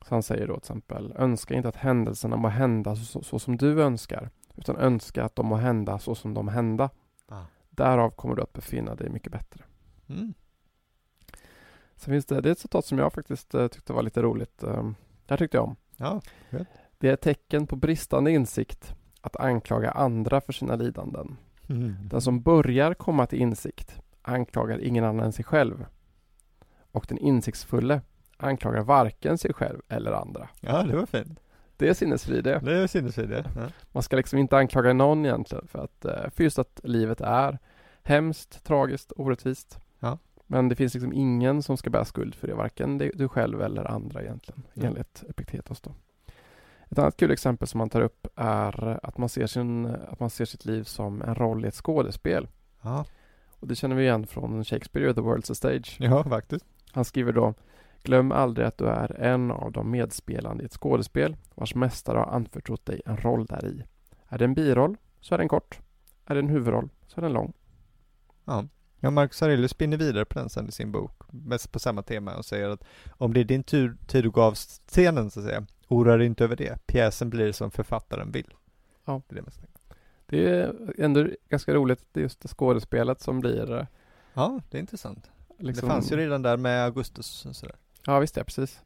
Så han säger då till exempel önska inte att händelserna må hända så, så som du önskar utan önska att de må hända så som de hända. Ah. Därav kommer du att befinna dig mycket bättre. Mm. Sen finns det, det är ett citat som jag faktiskt eh, tyckte var lite roligt. Eh, det här tyckte jag om. Ja, Det är ett tecken på bristande insikt att anklaga andra för sina lidanden. mm. Den som börjar komma till insikt anklagar ingen annan än sig själv. Och den insiktsfulle anklagar varken sig själv eller andra. ja, det var fint. Det är sinnesfrid det. Det är sinnesfrid det. Ja. Man ska liksom inte anklaga någon egentligen för att för just att livet är hemskt, tragiskt, orättvist. Ja. Men det finns liksom ingen som ska bära skuld för det, varken du själv eller andra egentligen, Ja. enligt Epiktetos då. Ett annat kul exempel som man tar upp är att man ser, sin, att man ser sitt liv som en roll i ett skådespel. Ja. Och det känner vi igen från Shakespeare, The World's a Stage. ja, faktiskt. Han skriver då Glöm aldrig att du är en av de medspelande i ett skådespel vars mästare har anförtrott dig en roll där i. Är det en biroll så är den kort. Är det en huvudroll så är den lång. Ja. Ja, Marcus Aurelius spinner vidare på den sen i sin bok, mest på samma tema och säger att om det är din tur, tid du gav scenen så att säga, oroa dig inte över det. Pjäsen blir som författaren vill. Ja. Det är det. Det är ändå ganska roligt, det är just det skådespelet som blir eh, Ja, det är intressant. liksom... Det fanns ju redan där med Augustus och sådär. Ja, visst ja, precis.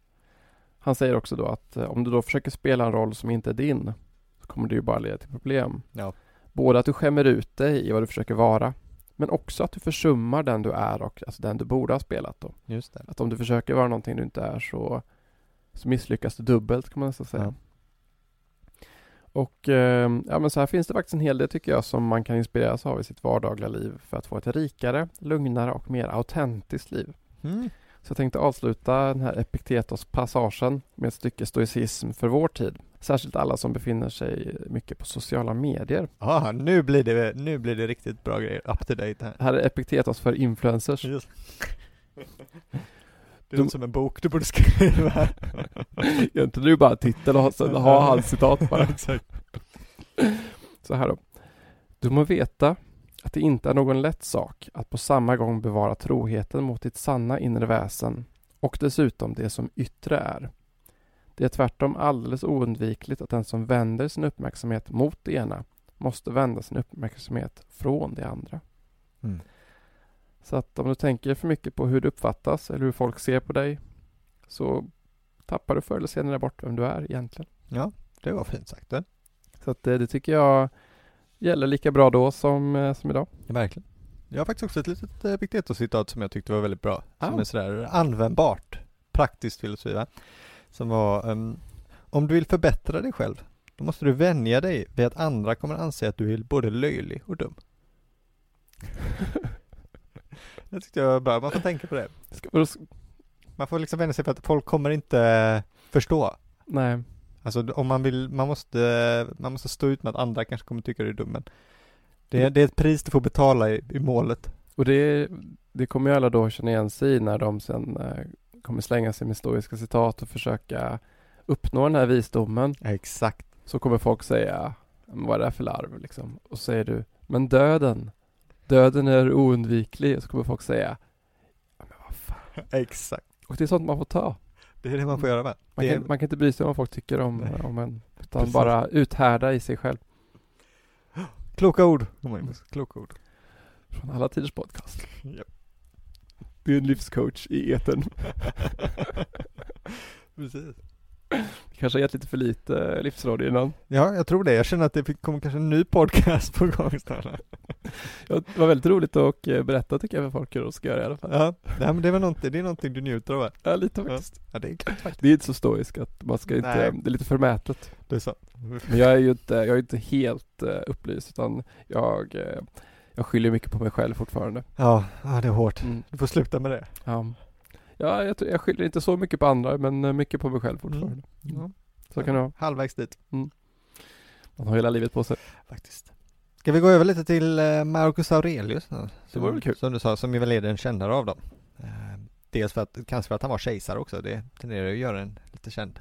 Han säger också då att eh, om du då försöker spela en roll som inte är din så kommer det ju bara leda till problem. Ja. Både att du skämmer ut dig i vad du försöker vara men också att du försummar den du är och alltså den du borde ha spelat då. Just det. Att om du försöker vara någonting du inte är så så misslyckas det dubbelt kan man nästan säga. Ja. Och eh, ja, men så här finns det faktiskt en hel del tycker jag som man kan inspireras av i sitt vardagliga liv för att få ett rikare, lugnare och mer autentiskt liv. Mm. Så jag tänkte avsluta den här Epiktetos-passagen med ett stycke stoicism för vår tid. Särskilt alla som befinner sig mycket på sociala medier. Ja, nu blir det, nu blir det riktigt bra grejer, up to date här. Här är Epiktetos för influencers. Just. Det De- låter som en bok du borde skriva. Gör inte du bara titel och sen ha hans citat bara. Exakt. Så här då. Du må veta att det inte är någon lätt sak att på samma gång bevara troheten mot ditt sanna inre väsen och dessutom det som yttre är. Det är tvärtom alldeles oundvikligt att den som vänder sin uppmärksamhet mot det ena måste vända sin uppmärksamhet från det andra. Mm. Så att om du tänker för mycket på hur du uppfattas eller hur folk ser på dig så tappar du förr eller senare bort vem du är egentligen. Ja, det var fint sagt. Det. Så att det, det tycker jag gäller lika bra då som, eh, som idag. Ja, verkligen. Jag har faktiskt också ett litet Epiktetos-citat som jag tyckte var väldigt bra. Som Ah. är sådär användbart, praktiskt filosofi. Va? Som var, ehm, om du vill förbättra dig själv, då måste du vänja dig vid att andra kommer anse att du är både löjlig och dum. det tyckte jag var bra, man får tänka på det. Man får liksom vänja sig för att folk kommer inte förstå. nej, Alltså om man vill, man måste, man måste stå ut med att andra kanske kommer tycka du är dum men det är, det är ett pris du får betala i, i målet. och det, det kommer ju alla då känna igen sig i när de sen eh, kommer slänga sig med stoiska citat och försöka uppnå den här visdomen. Exakt. Så kommer folk säga, "Men vad är det här för larv liksom? Och så säger du, men döden, döden är oundviklig. Så kommer folk säga, "Ja, men vad fan. Exakt. Och det är sånt man får ta. Det är det man får göra med. Man Det är- kan, man kan inte bry sig om vad folk tycker om, Nej. om en. Utan Precis. bara uthärda i sig själv. Kloka ord. God, Kloka ord. Från alla tiders podcast. Japp. Du är en livscoach i etern. Precis. Kanske har gett lite för lite eh, livsråd innan. Ja, jag tror det. Jag känner att det kommer kanske en ny podcast på gång snart. Ja, det var väldigt roligt att eh, berätta tycker jag för folk hur de ska göra i alla fall. Ja, nej, men det är väl någonting, det är någonting du njuter av va? Ja, lite faktiskt. Ja, det är klart faktiskt. Det är inte så stoiskt att man ska inte, Nej. det är lite förmätet. Det är sant. Men jag är ju inte, jag är inte helt uh, upplyst utan jag, eh, jag skyller mycket på mig själv fortfarande. Ja, ja, det är hårt. Mm. Du får sluta med det. Ja, ja jag, jag skyller inte så mycket på andra men eh, mycket på mig själv fortfarande. Mm. Ja. Så kan det vara. Halvvägs dit. Man har hela livet på sig. Faktiskt. Ska vi gå över lite till eh, Marcus Aurelius? då? Det vore väl kul. Som du sa, som ju väl är den kändare av dem. Eh, dels för att, kanske för att han var kejsare också. Det tenderar ju att göra en lite känd.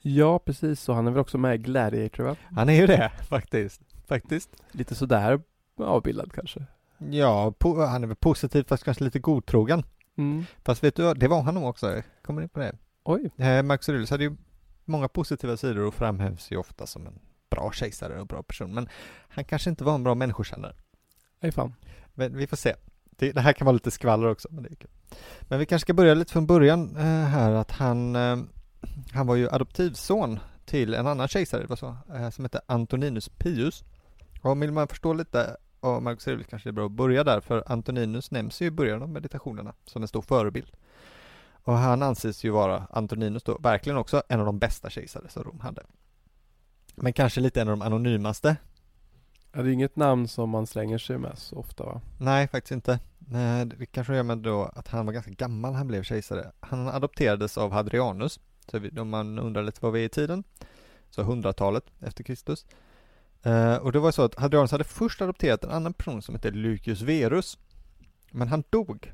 Ja, precis. Och han är väl också med i Gladiator va? Han är ju det, faktiskt. Faktiskt. Lite sådär avbildad kanske. Ja, han är väl positiv fast kanske lite godtrogen. Mm. Fast vet du det var han nog också. Kommer in på det. Oj. Eh, Marcus Aurelius hade ju många positiva sidor och framhävs ju ofta som en bra kejsare och bra person. Men han kanske inte var en bra människokännare. Nej fan. Men vi får se. Det, det här kan vara lite skvaller också, men det är kul. Men vi kanske ska börja lite från början eh, här att han, eh, han var ju adoptivson till en annan kejsare, det var så, eh, som hette Antoninus Pius. Och vill man förstå lite av Marcus Aurelius kanske är bra att börja där, för Antoninus nämns ju i början av meditationerna som en stor förebild. Och han anses ju vara, Antoninus då, verkligen också en av de bästa kejsare som Rom hade. Men kanske lite en av de anonymaste Ja, det är inget namn som man slänger sig med så ofta va? Nej, faktiskt inte. Nej, Det kanske gör med då att han var ganska gammal han blev kejsare. Han adopterades av Hadrianus. Så om man undrar lite vad vi är i tiden. Så hundratalet efter Kristus. Eh, och det var så att Hadrianus hade först adopterat en annan person som hette Lucius Verus. Men han dog.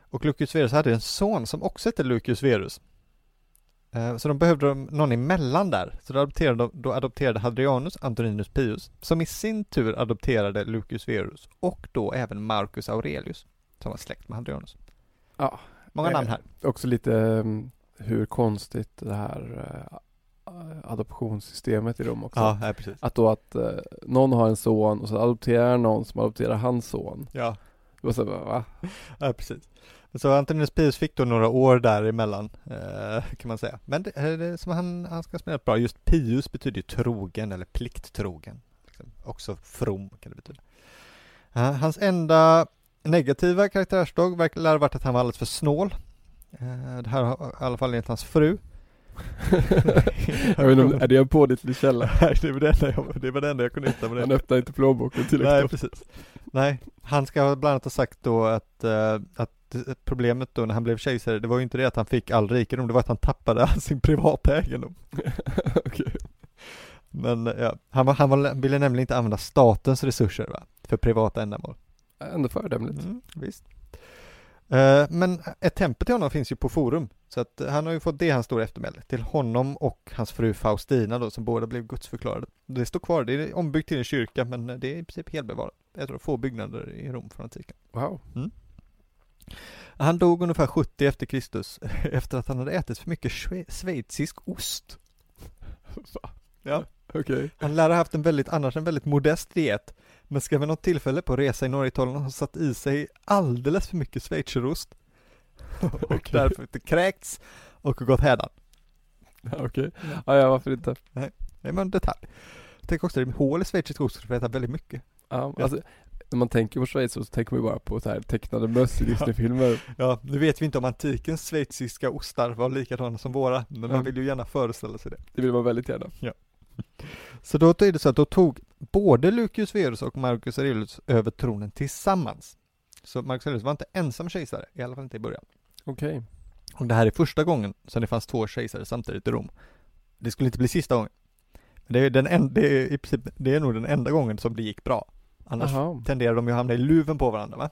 Och Lucius Verus hade en son som också hette Lucius Verus. Eh, Så de behövde de- någon emellan där. Så då adopterade, de- då adopterade Hadrianus Antoninus Pius, som i sin tur adopterade Lucius Verus och då även Marcus Aurelius, som var släkt med Hadrianus. Ja. Många namn här. Också lite um, hur konstigt det här uh, adoptionssystemet i Rom också. Ja, precis. Att då att eh, någon har en son och så adopterar någon som adopterar hans son. Ja, Och så bara, va? ja precis. Så Antoninus Pius fick då några år däremellan, eh, kan man säga. Men det, eh, det som han, han ska spela bra, just Pius betyder ju trogen eller plikttrogen. Liksom. Också from kan det betyda. Ja, hans enda negativa karaktärsdrag verkar ha varit att han var alldeles för snål. Eh, det här har i alla fall enligt hans fru. jag vet inte, är det en pålitlig källa? Nej, det var det enda jag, det var det enda jag kunde hitta med det. Han öppnar inte plånboken tillräckligt Nej, precis. Nej, han ska bland annat ha sagt då att, uh, att problemet då när han blev kejsare, det var ju inte det att han fick all rikedom, det var att han tappade all sin privata egendom. okay. Men ja, han, var, han var, ville nämligen inte använda statens resurser va, för privata ändamål. Ändå föredömligt. Mm, visst. Uh, men ett tempel till honom finns ju på Forum, så att han har ju fått det hans stora eftermäle. Till honom och hans fru Faustina då, som båda blev gudsförklarade. Det står kvar, det är ombyggt till en kyrka, men det är i princip helbevarat. Jag tror få byggnader i Rom från antiken. Wow. Mm. Han dog ungefär 70 efter Kristus, efter att han hade ätit för mycket schweizisk ost. ja. Okay. Han lär ha haft en väldigt, annars en väldigt modest diet, men ska vid något tillfälle på resa i norra Italien ha satt i sig alldeles för mycket schweizerost. och okay. därför inte kräkts och gått hädan. Okej, okay. ja, ja varför inte? Nej, det är en detalj. Tänk också, det är hål i schweizisk ost för att äta väldigt mycket. Ja, alltså, när man tänker på Schweiz så tänker man ju bara på så här tecknade möss i Disneyfilmer. Ja, nu vet vi inte om antikens schweiziska ostar var likadana som våra, men mm. man vill ju gärna föreställa sig det. Det vill man väldigt gärna. Ja. Så då är det så att då tog både Lucius Verus och Marcus Aurelius över tronen tillsammans. Så Marcus Aurelius var inte ensam kejsare, i alla fall inte i början. Okej. Okay. Och det här är första gången som det fanns två kejsare samtidigt i Rom. Det skulle inte bli sista gången. Det är, den en, det är, i princip, det är nog den enda gången som det gick bra. Annars Aha. tenderar de ju att hamna i luven på varandra va?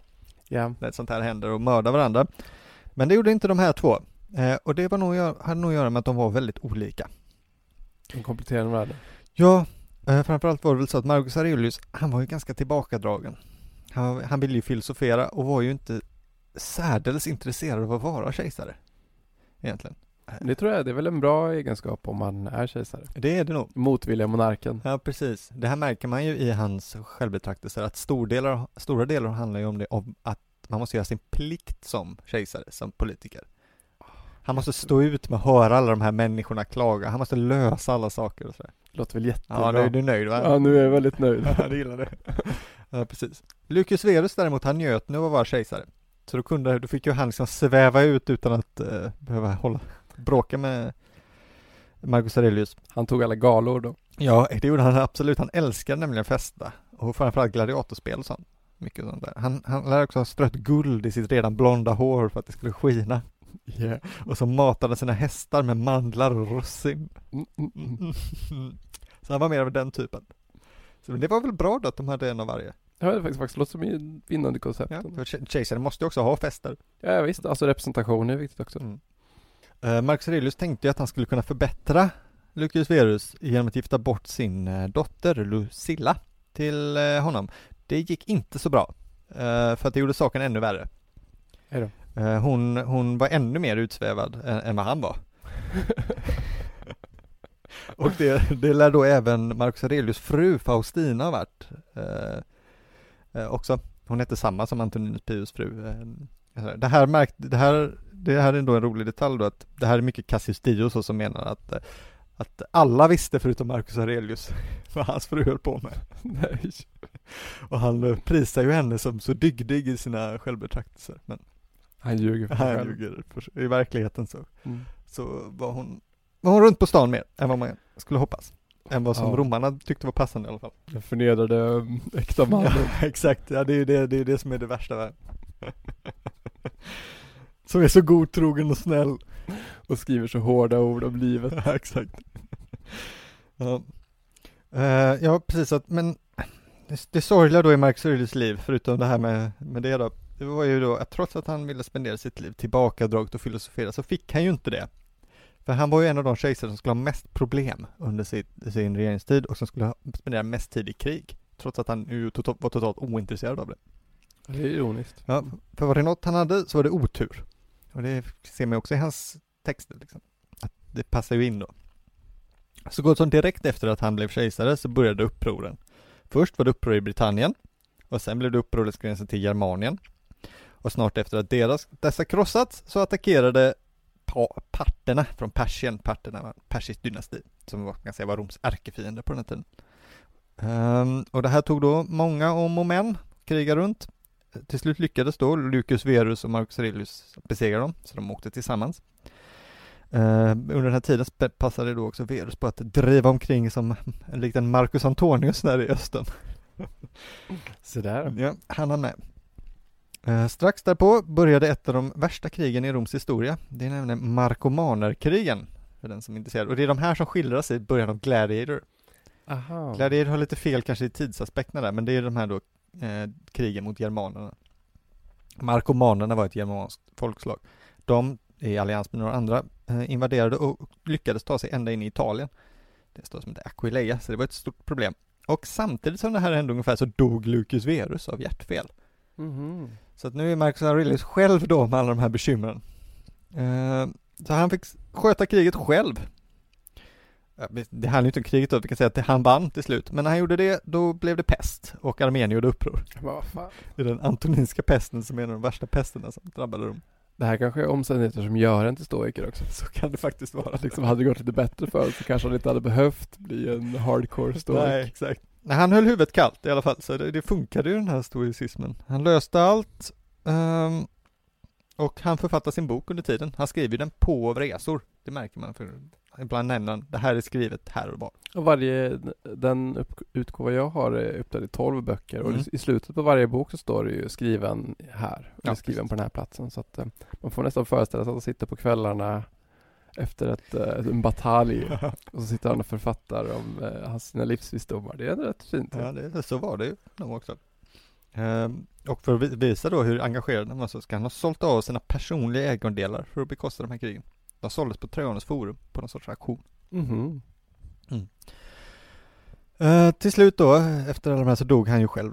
Ja. När sånt här händer och mördar varandra. Men det gjorde inte de här två. Eh, och det var nog, hade nog att göra med att de var väldigt olika. De kompletterade varandra? Ja, framförallt var det väl så att Marcus Aurelius, han var ju ganska tillbakadragen. Han, han ville ju filosofera och var ju inte särdeles intresserad av att vara kejsare. Egentligen. Det tror jag, det är väl en bra egenskap om man är kejsare. Det är det nog. Motvilliga monarken. Ja, precis. Det här märker man ju i hans självbetraktelser, att stor delar, stora delar handlar ju om det, om att man måste göra sin plikt som kejsare, som politiker. Han måste stå ut med att höra alla de här människorna klaga, han måste lösa alla saker och sådär. Låter väl jättebra. Ja, nu är du nöjd va? Ja, nu är jag väldigt nöjd. ja, det gillar det. Ja, precis. Lucius Verus däremot, han njöt nu av att vara kejsare. Så då kunde, då fick ju han liksom sväva ut utan att uh, behöva hålla, bråka med Marcus Aurelius. Han tog alla galor då? Ja, det gjorde han absolut. Han älskade nämligen festa och framförallt gladiatorspel och sånt. Mycket sånt där. Han, han lär också ha strött guld i sitt redan blonda hår för att det skulle skina. Yeah. Och så matade sina hästar med mandlar och russin. Mm, mm, mm. så han var mer av den typen. Så det var väl bra då att de hade en av varje. Ja, det faktiskt, faktiskt låter som ett vinnande koncept. Ja, för kejsaren måste ju också ha fester. Ja, visst. Alltså representation är viktigt också. Mm. Uh, Marcus Aurelius tänkte ju att han skulle kunna förbättra Lucius Verus genom att gifta bort sin uh, dotter Lucilla till uh, honom. Det gick inte så bra, för att det gjorde saken ännu värre. Hon, hon var ännu mer utsvävad än, än vad han var. Och det, det lär då även Marcus Aurelius fru Faustina ha varit också. Hon hette samma som Antoninus Pius fru. Det här, märkt, det här det här är ändå en rolig detalj då att det här är mycket Cassius Dio som menar att att alla visste förutom Marcus Aurelius vad hans fru höll på med. Nej. Och han prisar ju henne som så dygdig i sina självbetraktelser. Men han ljuger för sig Han ljuger för, i verkligheten så. Mm. Så var hon, var hon runt på stan mer än vad man skulle hoppas. Än vad som ja. romarna tyckte var passande i alla fall. Den förnedrade mm, äkta mannen. Ja, exakt, ja det är ju det, det, är det som är det värsta. Som är så godtrogen och snäll. Och skriver så hårda ord om livet. Ja, exakt. Ja. Uh, ja, precis att, men det, det sorgliga då i Marcus Aurelius liv, förutom det här med, med det då, det var ju då att trots att han ville spendera sitt liv tillbakadraget och filosofera så fick han ju inte det. För han var ju en av de kejsare som skulle ha mest problem under sitt, sin regeringstid och som skulle spendera mest tid i krig. Trots att han ju totalt, var totalt ointresserad av det. Det är ironiskt. Ja, för var det något han hade så var det otur. Och det ser man också i hans texter liksom. Att det passar ju in då. Så gott som direkt efter att han blev kejsare så började upproren. Först var det uppror i Britannien och sen blev det uppror längs gränsen till Germanien. Och snart efter att deras, dessa krossats så attackerade pa, parterna från Persien, parterna var persisk dynasti, som var, kan säga var Roms ärkefiende på den tiden. Um, och det här tog då många om och men, kriga runt. till slut lyckades då Lucius Verus och Marcus Aurelius besegra dem, så de åkte tillsammans. Uh, under den här tiden passade då också Verus på att driva omkring som en liten Marcus Antonius där i östen. Så där. Ja, han hann med. Uh, strax därpå började ett av de värsta krigen i Roms historia. Det är nämligen Markomanerkrigen, för den som är intresserad. Och det är de här som skildras i början av Gladiator. Aha. Gladiator har lite fel kanske i tidsaspekterna där, men det är de här då eh, krigen mot germanerna. Markomanerna var ett germanskt folkslag. De, i allians med några andra, eh, invaderade och lyckades ta sig ända in i Italien. Det står som heter Aquileia, så det var ett stort problem. Och samtidigt som det här hände ungefär så dog Lucius Verus av hjärtfel. Mhm. Så att nu är Marcus Aurelius själv då med alla de här bekymren. Eh, så han fick sköta kriget själv. Det handlar ju inte om kriget då, vi kan säga att han vann till slut. Men när han gjorde det, då blev det pest och armén gjorde uppror. Vad fan. Det är den antoninska pesten som är en av de värsta pesterna som drabbade dem. Det här kanske är omständigheter som gör en till stoiker också. Så kan det faktiskt vara. Liksom hade det gått lite bättre för så kanske han inte hade behövt bli en hardcore stoic. Nej, exakt. Nej, han höll huvudet kallt i alla fall, så det, det funkade ju den här stoicismen. Han löste allt ehm, och han författade sin bok under tiden. Han skriver den på resor. Det märker man, för ibland nämner han det här är skrivet här och var. Och varje, den upp, utgåva jag har är uppdelad i 12 böcker och Mm. i slutet på varje bok så står det ju skriven här, Ja, skriven precis. på den här platsen. Så att eh, man får nästan föreställa sig att han sitter på kvällarna efter ett, eh, en batalj och så sitter han och författar om eh, sina livsvisdomar. Det är rätt fint. Ja, det, så var det ju nog också. Ehm, och för att vi- visa då hur engagerad han var så ska han ha sålt av sina personliga ägodelar för att bekosta de här krigen. De såldes på Trojanus forum på någon sorts auktion. Mhm. Eh, till slut då, efter alla de här så dog han ju själv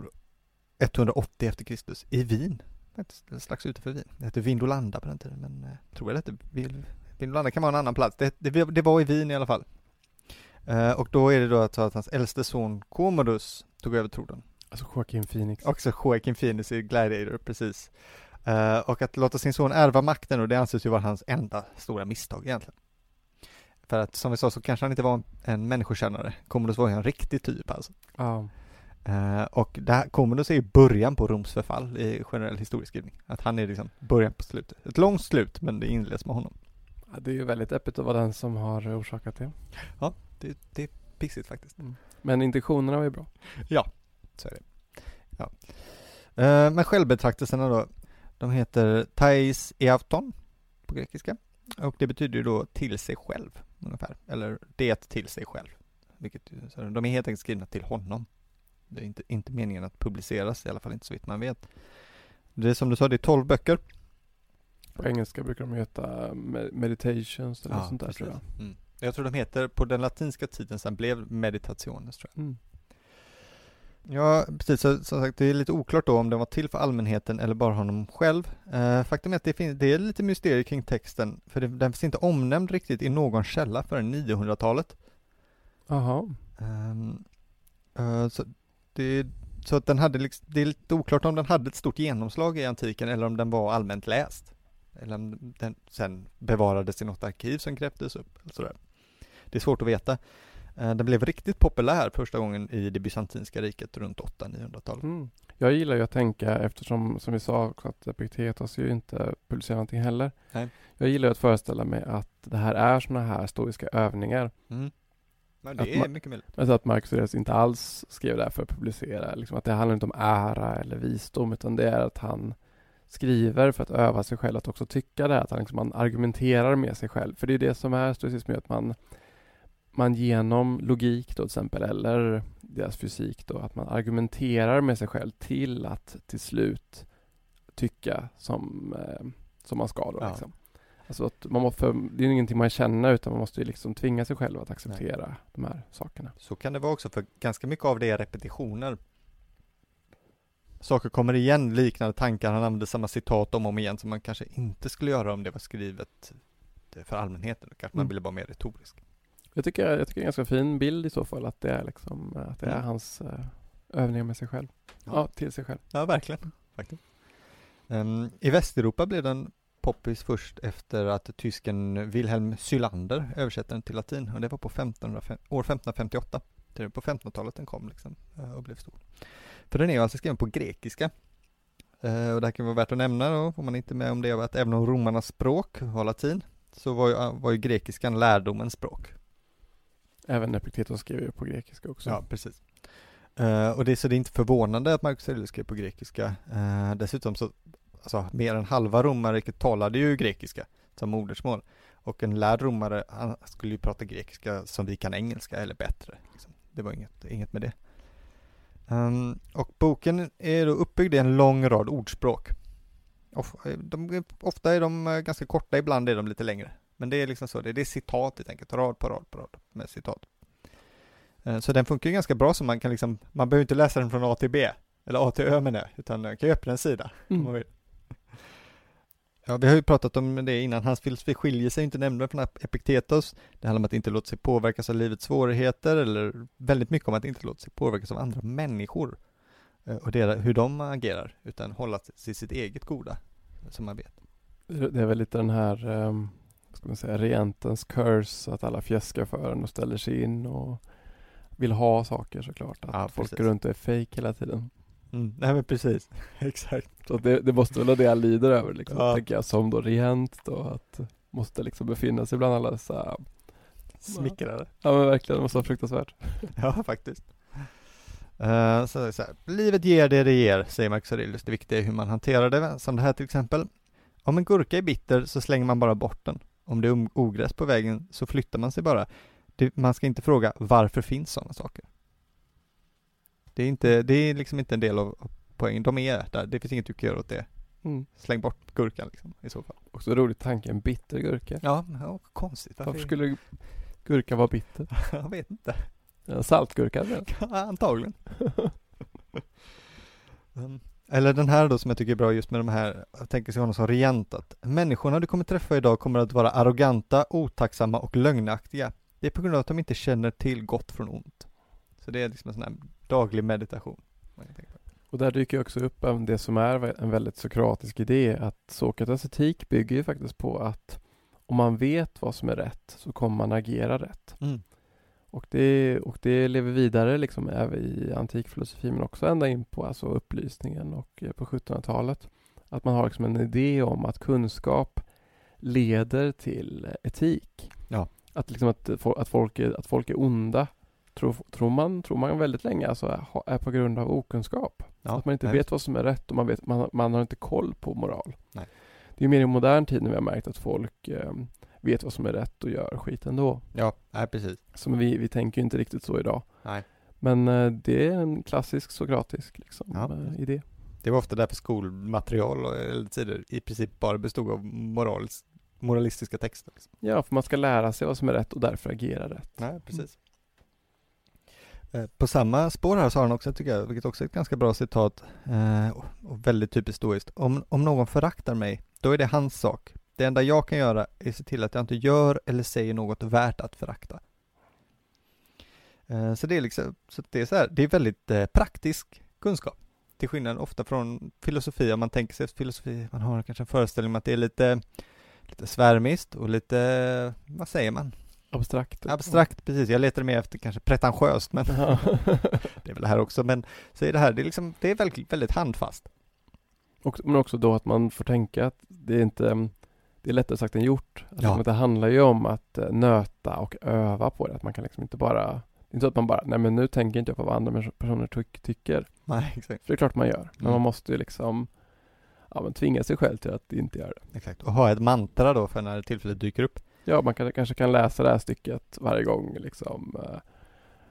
180 efter Kristus i Wien. Eller strax utanför Wien. Det hette Vindolanda på den tiden, men eh, tror jag det hette Vindolanda kan vara en annan plats. Det, det, det var i Wien i alla fall. Eh, och då är det då att, att hans äldste son Commodus tog över tronen. Alltså Joaquin Phoenix. Också Joaquin Phoenix i Gladiator, precis. Eh, och att låta sin son ärva makten och det anses ju vara hans enda stora misstag egentligen. För att som vi sa så kanske han inte var en, en människokännare. Commodus var ju en riktig typ alltså. Ja. Eh, och det här, Commodus är ju början på Roms förfall i generell historieskrivning. Att han är liksom början på slutet. Ett långt slut, men det inleds med honom. Ja, Det är ju väldigt öppet att vara den som har orsakat det. Det, det är pissigt faktiskt. Men intentionerna var ju bra. Så är det. Ja. Eh, men självbetraktelserna då, de heter Thais Eavton på grekiska. Och det betyder ju då till sig själv, ungefär. Eller det till sig själv. Vilket, så de är helt enkelt skrivna till honom. Det är inte, inte meningen att publiceras, i alla fall inte så vitt man vet. Det är som du sa, det är 12 böcker. På engelska brukar de heta me- meditations eller något sånt där tror jag. Mm. Jag tror de heter, på den latinska tiden sen blev meditationes tror jag. Mm. Ja, precis. Så, som sagt, det är lite oklart då om den var till för allmänheten eller bara honom själv. Eh, faktum är att det, finns, det är lite mysterier kring texten, för det, den finns inte omnämnd riktigt i någon källa förrän 900-talet. Jaha. Ehm, eh, så, det, så att den hade liksom, det är lite oklart om den hade ett stort genomslag i antiken eller om den var allmänt läst. Eller om den sen bevarades i något arkiv som grävdes upp. Eller sådär. Det är svårt att veta. Eh, Den blev riktigt populär första gången i det bysantinska riket runt 800-900-talet. Mm. Jag gillar ju att tänka eftersom, som vi sa, att Epiktetos ju inte publicerar någonting heller. Nej. Jag gillar ju att föreställa mig att det här är sådana här stoiska övningar. Mm. Men Att det är man- mycket möjligt. Men så att Marcus Aurelius inte alls skrev det här för att publicera. Liksom att det handlar inte om ära eller visdom utan det är att han skriver för att öva sig själv att också tycka det. Att han, liksom, man argumenterar med sig själv. För det är det som är stoicism, att man, man genom logik då till exempel eller deras fysik då, att man argumenterar med sig själv till att till slut tycka som, eh, som man ska då. Ja. Liksom. Alltså att man måste, det är ingenting man känner utan man måste ju liksom tvinga sig själv att acceptera de här sakerna. Så kan det vara också, för ganska mycket av det är repetitioner. Saker kommer igen, liknande tankar, han använder samma citat om och om igen som man kanske inte skulle göra om det var skrivet för allmänheten. Då kanske man Mm. ville vara mer retorisk. Jag tycker, jag tycker det är en ganska fin bild i så fall att det är liksom, att det är Mm. hans eh, övningar med sig själv. Ja. Ja, till sig själv. Ja, verkligen. faktiskt. Ehm, I Västeuropa blev den poppis först efter att tysken Wilhelm Sylander översatte den till latin och det var på 1505, år 1558. Det är på 1500-talet den kom liksom eh, och blev stor. För den är ju alltså skriven på grekiska. Eh, och det här kan vara värt att nämna då, om man inte är med om det, att även om romarnas språk var latin, så var ju, var ju grekiskan lärdomens språk. Även Epiktetos skrev ju på grekiska också. Ja, precis. Uh, och det, så det är inte förvånande att Marcus Aurelius skrev på grekiska. Uh, dessutom så, alltså mer än halva romarriket talade ju grekiska som modersmål. Och en lärd romare, han skulle ju prata grekiska som vi kan engelska eller bättre. Liksom. Det var inget, inget med det. Um, och boken är då uppbyggd i en lång rad ordspråk. Of, de, ofta är de eh, ganska korta, ibland är de lite längre. Men det är liksom så, det är citat helt enkelt, rad på rad på rad med citat. Uh, så den funkar ganska bra så man kan liksom, man behöver inte läsa den från A till B, eller A till Ö med det, utan man kan ju öppna en sida. Mm. Ja, vi har ju pratat om det innan, hans filosofi skiljer sig inte nämnvärt från Epiktetos. Det handlar om att inte låta sig påverkas av livets svårigheter, eller väldigt mycket om att inte låta sig påverkas av andra människor eh, och det, hur de agerar, utan hålla till sitt eget goda, som man vet. Det är väl lite den här, um, ska man säga, regentens curse, att alla fjäskar för en och ställer sig in och vill ha saker såklart. Att ja, folk går runt och är fake hela tiden. Mm, nej men precis, exakt. Så det, det måste väl vara det han lider över liksom, ja. tänker jag, som då regent då, att måste liksom befinna sig bland alla dessa Smickrade. Ja men verkligen, det måste vara fruktansvärt. ja faktiskt. Uh, så, så här, livet ger det det ger, säger Marcus Aurelius. Det viktiga är hur man hanterar det, som det här till exempel. Om en gurka är bitter så slänger man bara bort den. Om det är ogräs på vägen så flyttar man sig bara. Det, man ska inte fråga varför finns sådana saker. Det är, inte, det är liksom inte en del av poängen. De är där. Det finns inget du kan göra åt det. Mm. Släng bort gurkan liksom, i så fall. Också rolig tanke, en bitter gurka. Ja, ja konstigt. Varför, Varför skulle gurka vara bitter? jag vet inte. Ja, saltgurka? Ja, antagligen. um, eller den här då som jag tycker är bra just med de här, jag tänker sig honom som regent, att människorna du kommer träffa idag kommer att vara arroganta, otacksamma och lögnaktiga. Det är på grund av att de inte känner till gott från ont. Så det är liksom en sån här daglig meditation. Och där dyker också upp det som är en väldigt sokratisk idé att Sokrates etik bygger ju faktiskt på att om man vet vad som är rätt så kommer man agera rätt. Mm. Och, det, och det lever vidare liksom även i antikfilosofi men också ända in på alltså upplysningen och på 1700-talet. Att man har liksom en idé om att kunskap leder till etik. Ja. Att, liksom att, att, folk är, att folk är onda tror, tror, man, tror man väldigt länge alltså är på grund av okunskap. Ja, att man inte nej. vet vad som är rätt och man, vet, man, man har inte koll på moral. Nej. Det är mer i modern tid när vi har märkt att folk eh, vet vad som är rätt och gör skit ändå. Ja, nej, precis. Så vi, vi tänker inte riktigt så idag. Nej. Men eh, det är en klassisk sokratisk liksom, ja. eh, idé. Det var ofta därför skolmaterial och eller tider i princip bara bestod av morals, moralistiska texter. Liksom. Ja, för man ska lära sig vad som är rätt och därför agera rätt. Nej, precis. Eh, Eh, på samma spår här så har han också, tycker jag, vilket också är ett ganska bra citat eh, och väldigt typiskt stoiskt. Om, om någon föraktar mig, då är det hans sak. Det enda jag kan göra är att se till att jag inte gör eller säger något värt att förakta. Eh, så det är liksom, så det är så här, det är väldigt praktisk kunskap. Till skillnad ofta från filosofi, om man tänker sig filosofi, man har kanske en föreställning om att det är lite, lite svärmiskt och lite, vad säger man, Abstrakt. Abstrakt, precis. Jag letade mer efter kanske pretentiöst, men det är väl det här också. Men så är det här, det är liksom, det är väldigt, väldigt handfast. Och, men också då att man får tänka att det är inte, det är lättare sagt än gjort. Alltså ja. Det handlar ju om att eh, nöta och öva på det. Att man kan liksom inte bara, det är inte så att man bara, nej men nu tänker inte jag på vad andra personer ty tycker. Nej, exakt. För det är klart man gör. Men mm. man måste ju liksom ja, men tvinga sig själv till att inte göra det. Exakt, och ha ett mantra då för när tillfället dyker upp. Ja, man kan, kanske kan läsa det här stycket varje gång liksom eh,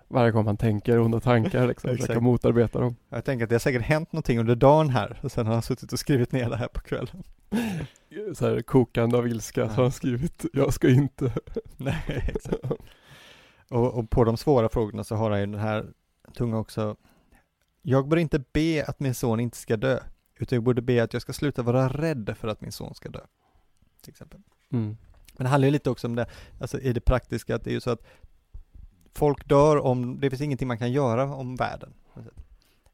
varje gång man tänker onda tankar liksom, försöka motarbeta dem. Jag tänker att det har säkert hänt någonting under dagen här och sen har han suttit och skrivit ner det här på kvällen. Så här kokande av ilska så har han skrivit, jag ska inte. Nej, exakt. Och, och, på de svåra frågorna så har han ju den här tunga också. Jag bör inte be att min son inte ska dö, utan jag borde be att jag ska sluta vara rädd för att min son ska dö. Till exempel. Mm. Men det handlar ju lite också om det, alltså i det praktiska, att det är ju så att folk dör om, det finns ingenting man kan göra om världen.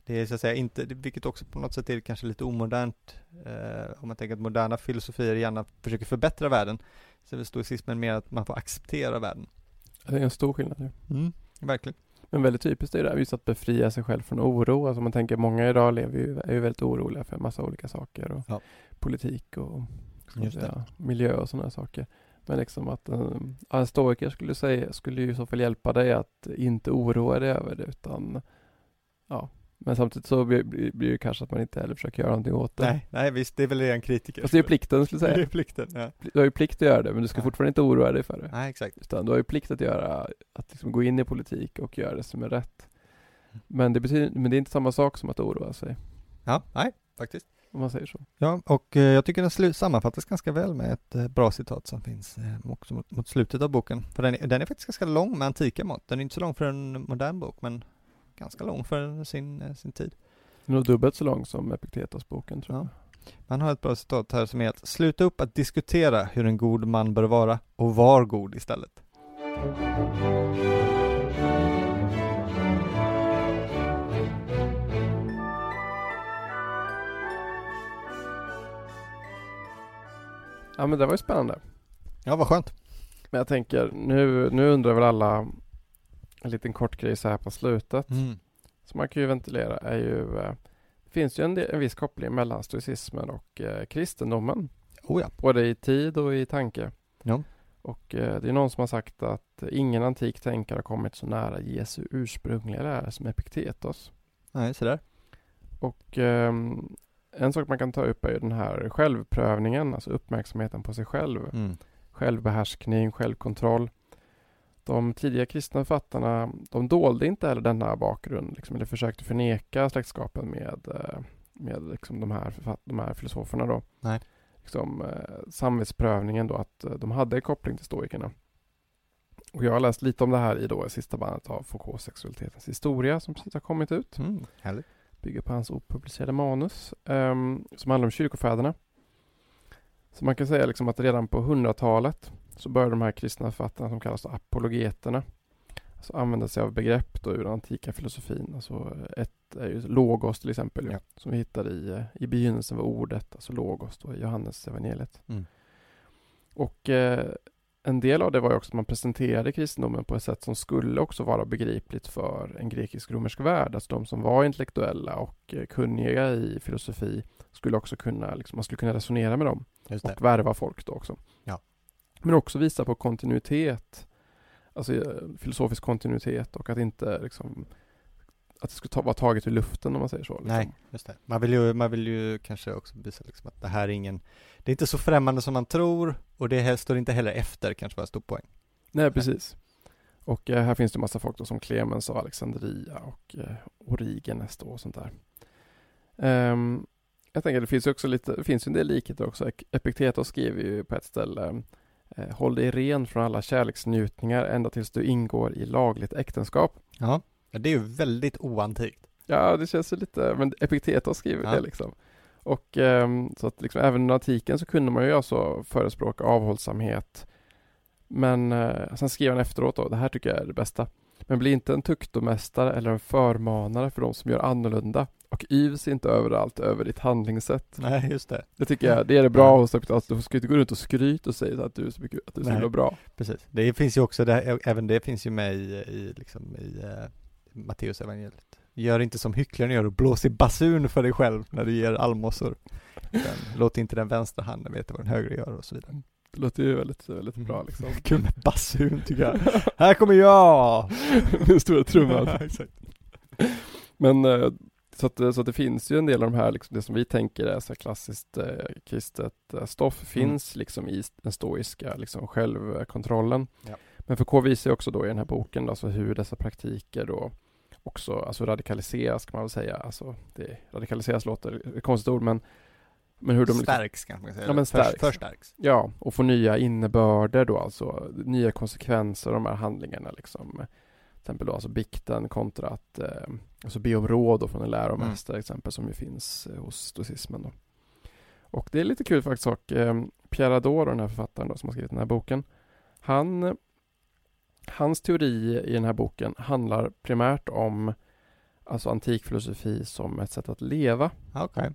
Det är så att säga inte, vilket också på något sätt är kanske lite omodernt, eh, om man tänker att moderna filosofier gärna försöker förbättra världen, så är stoicismen mer att man får acceptera världen. Det är en stor skillnad ju. Mm, verkligen. Men väldigt typiskt är det där, just att befria sig själv från oro. Alltså man tänker, många idag lever ju, är ju väldigt oroliga för en massa olika saker. Och Ja. Politik och säga, miljö och sådana saker. Men liksom att en, en stoiker skulle säga, skulle ju i så fall hjälpa dig att inte oroa dig över det utan ja. Men samtidigt så blir, blir, blir det kanske att man inte heller försöker göra någonting åt det. Nej, nej visst, det är väl en kritiker Fast det är plikten skulle jag Det är säga. plikten, ja. Du har ju plikt att göra det men du ska Ja. fortfarande inte oroa dig för det. Nej, exakt. Utan du har ju plikt att göra, att liksom gå in i politik och göra det som är rätt. Men det betyder, men det är inte samma sak som att oroa sig, Ja, nej, faktiskt. Om man säger så. Ja, och eh, jag tycker den sammanfattas ganska väl med ett eh, bra citat som finns eh, också mot, mot slutet av boken. För den är, den är faktiskt ganska lång med antika mått. Den är inte så lång för en modern bok, men ganska lång för sin, sin tid. Den är nog dubbelt så lång som Epiktetos-boken tror jag. Man har ett bra citat här som är att sluta upp att diskutera hur en god man bör vara och var god istället. Ja men det var ju spännande. Ja, vad skönt. Men jag tänker, nu, nu undrar väl alla en liten kort grej så här på slutet. Mm. Som man kan ju ventilera är ju eh, Det finns ju en, del, en viss koppling mellan stoicismen och eh, kristendomen. Oh ja. Både i tid och i tanke. Ja. Och eh, det är någon som har sagt att ingen antik tänkare har kommit så nära Jesu ursprungliga lära som Epiktetos. Nej, sådär. Och ehm, en sak man kan ta upp är ju den här självprövningen, alltså uppmärksamheten på sig själv. Mm. Självbehärskning, självkontroll. De tidiga kristna författarna, de dolde inte heller denna bakgrund, liksom, eller försökte förneka släktskapen med, eh, med liksom de, här de här filosoferna då. Nej. Liksom, eh, samvetsprövningen då, att eh, de hade en koppling till stoikerna. Och jag har läst lite om det här i då sista bandet av Foucaults sexualitetens historia som precis har kommit ut Mm. Härligt. Bygger på hans opublicerade manus ehm, som handlar om kyrkofäderna. Så man kan säga liksom att redan på 100-talet så började de här kristna författarna som kallas apologeterna alltså använda sig av begrepp då ur den antika filosofin. Alltså ett är ju logos till exempel Ja. som vi hittar i, eh, i begynnelsen var ordet, alltså logos då i Johannes evangeliet. Mm. Och eh, en del av det var ju också att man presenterade kristendomen på ett sätt som skulle också vara begripligt för en grekisk-romersk värld. Alltså de som var intellektuella och eh, kunniga i filosofi skulle också kunna, liksom, man skulle kunna resonera med dem och värva folk då också. Ja. Men också visa på kontinuitet, alltså eh, filosofisk kontinuitet och att inte liksom att det skulle ta, vara taget ur luften om man säger så. Liksom. Nej, just det. Man vill ju, man vill ju kanske också visa liksom att det här är ingen, det är inte så främmande som man tror och det här står inte heller efter kanske var en stor poäng. Nej, precis. Och eh, här finns det massa folk då som Clemens och Alexandria och eh, Origenes då och sånt där. Ehm, jag tänker det finns ju också lite, det finns ju en del likheter också. Ep- Epiktetos skriver ju på ett ställe eh, Håll dig ren från alla kärleksnjutningar ända tills du ingår i lagligt äktenskap. Ja. Ja det är ju väldigt oantikt. Ja, det känns ju lite, men Epiktetos skriver Ja. det liksom. Och ehm, så att liksom även under antiken så kunde man ju alltså förespråka avhållsamhet. Men eh, sen skriver han efteråt då, det här tycker jag är det bästa. Men bli inte en tuktomästare eller en förmanare för de som gör annorlunda och yvs inte överallt över ditt handlingssätt. Nej, just det. Det tycker jag, det är det bra hos Epiktetos. Du ska inte gå runt och skryta och säga att du är så mycket, att du är så Nej. bra. Precis. Det finns ju också, det, även det finns ju med i, i, liksom i uh, Matteus evangeliet. Gör inte som hycklaren gör och blås i basun för dig själv när du ger allmosor. Låt inte den vänstra handen veta vad den högra gör och så vidare. Det låter ju väldigt, väldigt bra liksom. Kul med basun tycker jag. Här kommer jag! Den stora trumman. Men eh, så att, så att det finns ju en del av de här, liksom, det som vi tänker är så klassiskt eh, kristet eh, stoff finns liksom i den stoiska liksom, självkontrollen. Ja. Men Foucault visar ju också då i den här boken alltså hur dessa praktiker då också alltså radikaliseras kan man väl säga. Alltså, det, radikaliseras låter ett konstigt ord men, men hur de liksom, Stärks man kan säga. Ja, men stärks. För, förstärks. Ja, och få nya innebörder då alltså, nya konsekvenser av de här handlingarna liksom. Till exempel då alltså bikten kontra att eh, alltså be om råd då från en läromästare till exempel som ju finns eh, hos stoicismen då. Och det är lite kul faktiskt och eh, Pierre Ador, den här författaren då, som har skrivit den här boken, han Hans teori i den här boken handlar primärt om alltså antik filosofi som ett sätt att leva. Okej.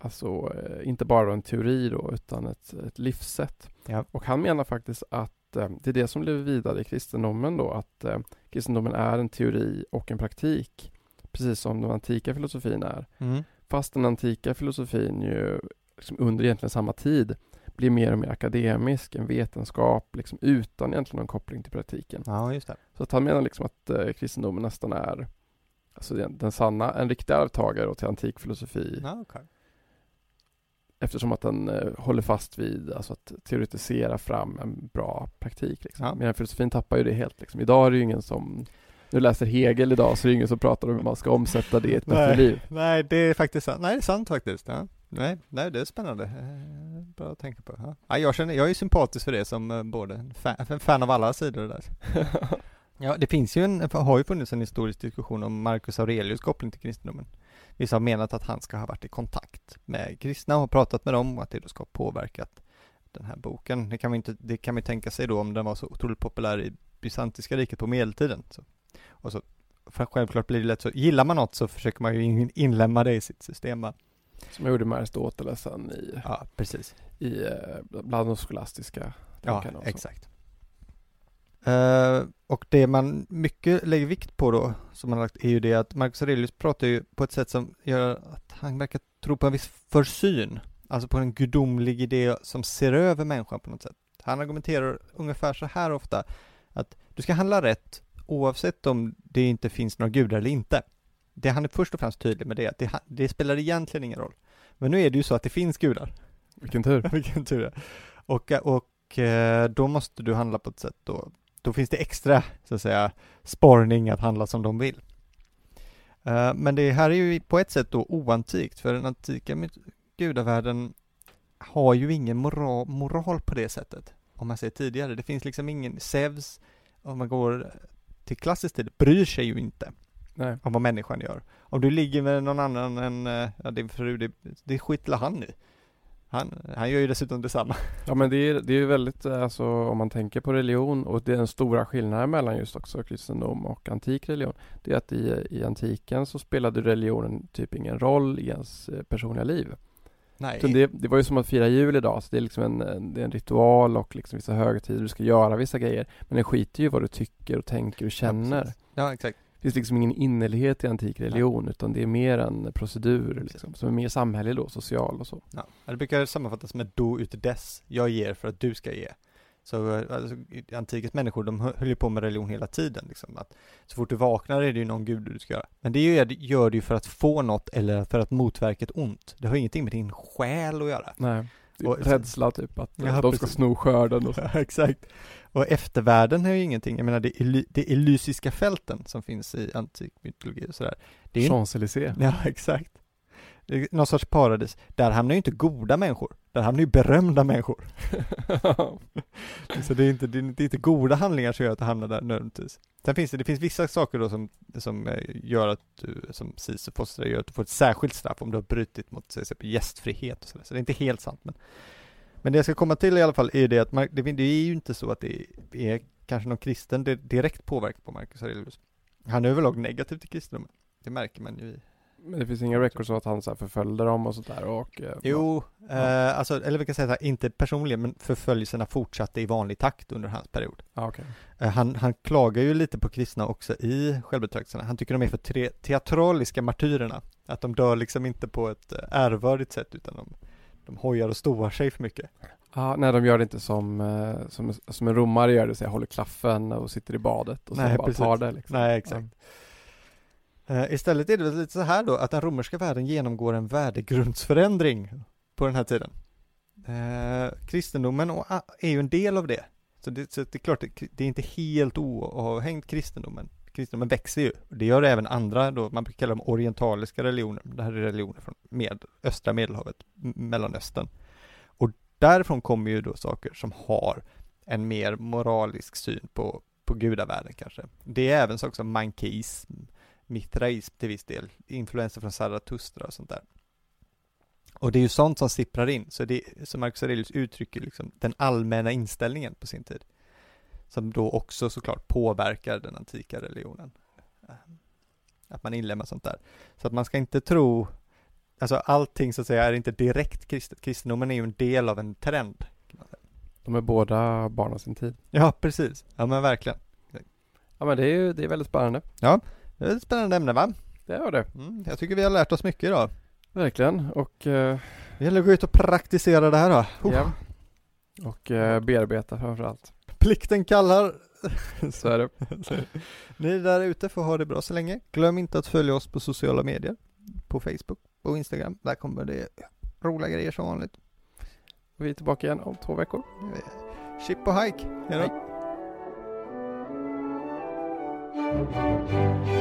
Alltså eh, inte bara en teori då utan ett, ett livssätt. Ja. Och han menar faktiskt att eh, det är det som lever vidare i kristendomen då, att eh, kristendomen är en teori och en praktik, precis som den antika filosofin är. Mm. Fast den antika filosofin ju liksom under egentligen samma tid blir mer och mer akademisk, en vetenskap, liksom utan egentligen någon koppling till praktiken. Ja, just det. Så att han menar liksom att eh, kristendomen nästan är alltså den, den sanna, en riktig arvtagare till antik filosofi Ja, okay. eftersom att den eh, håller fast vid alltså att teoretisera fram en bra praktik. Liksom. Ja. Medan filosofin tappar ju det helt. Liksom. Idag är det ju ingen som nu läser Hegel idag så är det ingen som pratar om hur man ska omsätta det i ett bättre liv. Nej, det är faktiskt sant. Nej, det är sant faktiskt. Ja. Nej, nej, det är spännande. Eh, Bra att tänka på. Ja. Ja, jag, känner, jag är sympatisk för det som eh, både fan, fan av alla sidor där. Ja, det finns ju en, har ju funnits en historisk diskussion om Marcus Aurelius koppling till kristendomen. Vissa har menat att han ska ha varit i kontakt med kristna och pratat med dem och att det då ska ha påverkat den här boken. Det kan man inte, det kan man tänka sig då om den var så otroligt populär i bysantiska riket på medeltiden. Så. Och så, för självklart blir det lätt så, gillar man något så försöker man ju in, inlämna det i sitt system. va? Som jag gjorde med Aristoteles sen i, Ja, precis. i eh, bland de skolastiska Ja, exakt. Eh, och det man mycket lägger vikt på då, som man har lagt, är ju det att Marcus Aurelius pratar ju på ett sätt som gör att han verkar tro på en viss försyn, alltså på en gudomlig idé som ser över människan på något sätt. Han argumenterar ungefär så här ofta, att du ska handla rätt oavsett om det inte finns några gudar eller inte. Det han är först och främst tydlig med det, är att det, det spelar egentligen ingen roll. Men nu är det ju så att det finns gudar. Vilken tur. Vilken tur det. Och, och eh, då måste du handla på ett sätt då, då finns det extra, så att säga, sparning att handla som de vill. Eh, Men det här är ju på ett sätt då oantikt, för den antika gudavärlden har ju ingen moral, moral på det sättet, om man säger tidigare. Det finns liksom ingen, Zeus, om man går till klassisk tid, bryr sig ju inte Nej. om vad människan gör. Om du ligger med någon annan än, eh, ja din fru, det, det skiter han i. Han, han gör ju dessutom detsamma. Ja men det är, det är väldigt, eh, alltså om man tänker på religion och det är den stora skillnaden mellan just också kristendom och antik religion. Det är att i, i antiken så spelade religionen typ ingen roll i ens eh, personliga liv. Nej. Utan det, det var ju som att fira jul idag, så det är liksom en, det är en ritual och liksom vissa högtider, du ska göra vissa grejer. Men det skiter ju vad du tycker och tänker och känner. precis. Ja, exakt. Det finns liksom ingen innerlighet i antik religion utan det är mer en procedur liksom, som är mer samhällelig då, social och så. Ja. Det brukar sammanfattas med do ut des. Jag ger för att du ska ge. Så eh, alltså, antikens människor, de hö- höll ju på med religion hela tiden. Liksom. Att så fort du vaknar är det ju någon gud du ska göra. Men det gör, gör du ju för att få något eller för att motverka ett ont. Det har ingenting med din själ att göra. Nej. Och- Rädsla typ att Ja, de ska precis. sno skörden och så. Ja, exakt. Och eftervärlden har ju ingenting, jag menar det, ely, det elysiska fälten som finns i antik mytologi och sådär. Är Champs-Élysées. Ja, exakt. Det är någon sorts paradis. Där hamnar ju inte goda människor. Där hamnar ju berömda människor. Så det är inte, det är inte, goda handlingar som gör att du hamnar där nödvändigtvis. Sen finns det, det finns vissa saker då som, som eh, gör att du, som Sisyfos gör att du får ett särskilt straff om du har brutit mot till exempel gästfrihet och sådär. Så det är inte helt sant. Men, men det jag ska komma till i alla fall är det att Mar- det, det är ju inte så att det är kanske någon kristen direkt påverkan på Marcus Aurelius. Han är överlag negativ till kristendomen. Det märker man ju i Men det finns inga records av att han så förföljde dem och sådär och... eh, Jo, eh, alltså, eller vi kan säga så här, inte personligen, men förföljelserna fortsatte i vanlig takt under hans period. Ja, okej. Eh, han, han klagar ju lite på kristna också i självbetraktelserna. Han tycker de är för tre, teatraliska martyrerna. Att de dör liksom inte på ett eh, ärvördigt sätt, utan de, de hojar och stoar sig för mycket. Ja, nej, de gör det inte som, eh, som, som en romare gör det, så jag håller klaffen och sitter i badet och så Nej, bara precis. tar det liksom. Nej, exakt. Eh, istället är det väl lite så här då, att den romerska världen genomgår en värdegrundsförändring på den här tiden. Eh, kristendomen och, är ju en del av det. Så det, så det är klart, det, det är inte helt oavhängt kristendomen. Kristendomen växer ju. Det gör även andra då, man brukar kalla dem orientaliska religioner. Det här är religioner från med, östra medelhavet, Mellanöstern. Och därifrån kommer ju då saker som har en mer moralisk syn på, på gudavärlden kanske. Det är även saker som mankeism, mitraism till viss del, influenser från Zarathustra och sånt där. Och det är ju sånt som sipprar in, så det som Marcus Aurelius uttrycker liksom den allmänna inställningen på sin tid. Som då också såklart påverkar den antika religionen. Att man inlemmar sånt där. Så att man ska inte tro, alltså allting så att säga är inte direkt kristet. Kristendomen är ju en del av en trend. De är båda barn av sin tid. Ja, precis. Ja, men verkligen. Ja men det är ju det är väldigt spännande. Det är ett spännande ämne va? Det är det. Mm, jag tycker vi har lärt oss mycket idag. Verkligen. Och, eh, Det gäller att gå ut och praktisera det här då. Oh. ja. och eh, bearbeta framförallt. Plikten kallar. Så är det. Ni där ute får ha det bra så länge. Glöm inte att följa oss på sociala medier. På Facebook och Instagram. Där kommer det roliga grejer som vanligt. Vi är tillbaka igen om två veckor. Chip och hike. Hej då. Hej.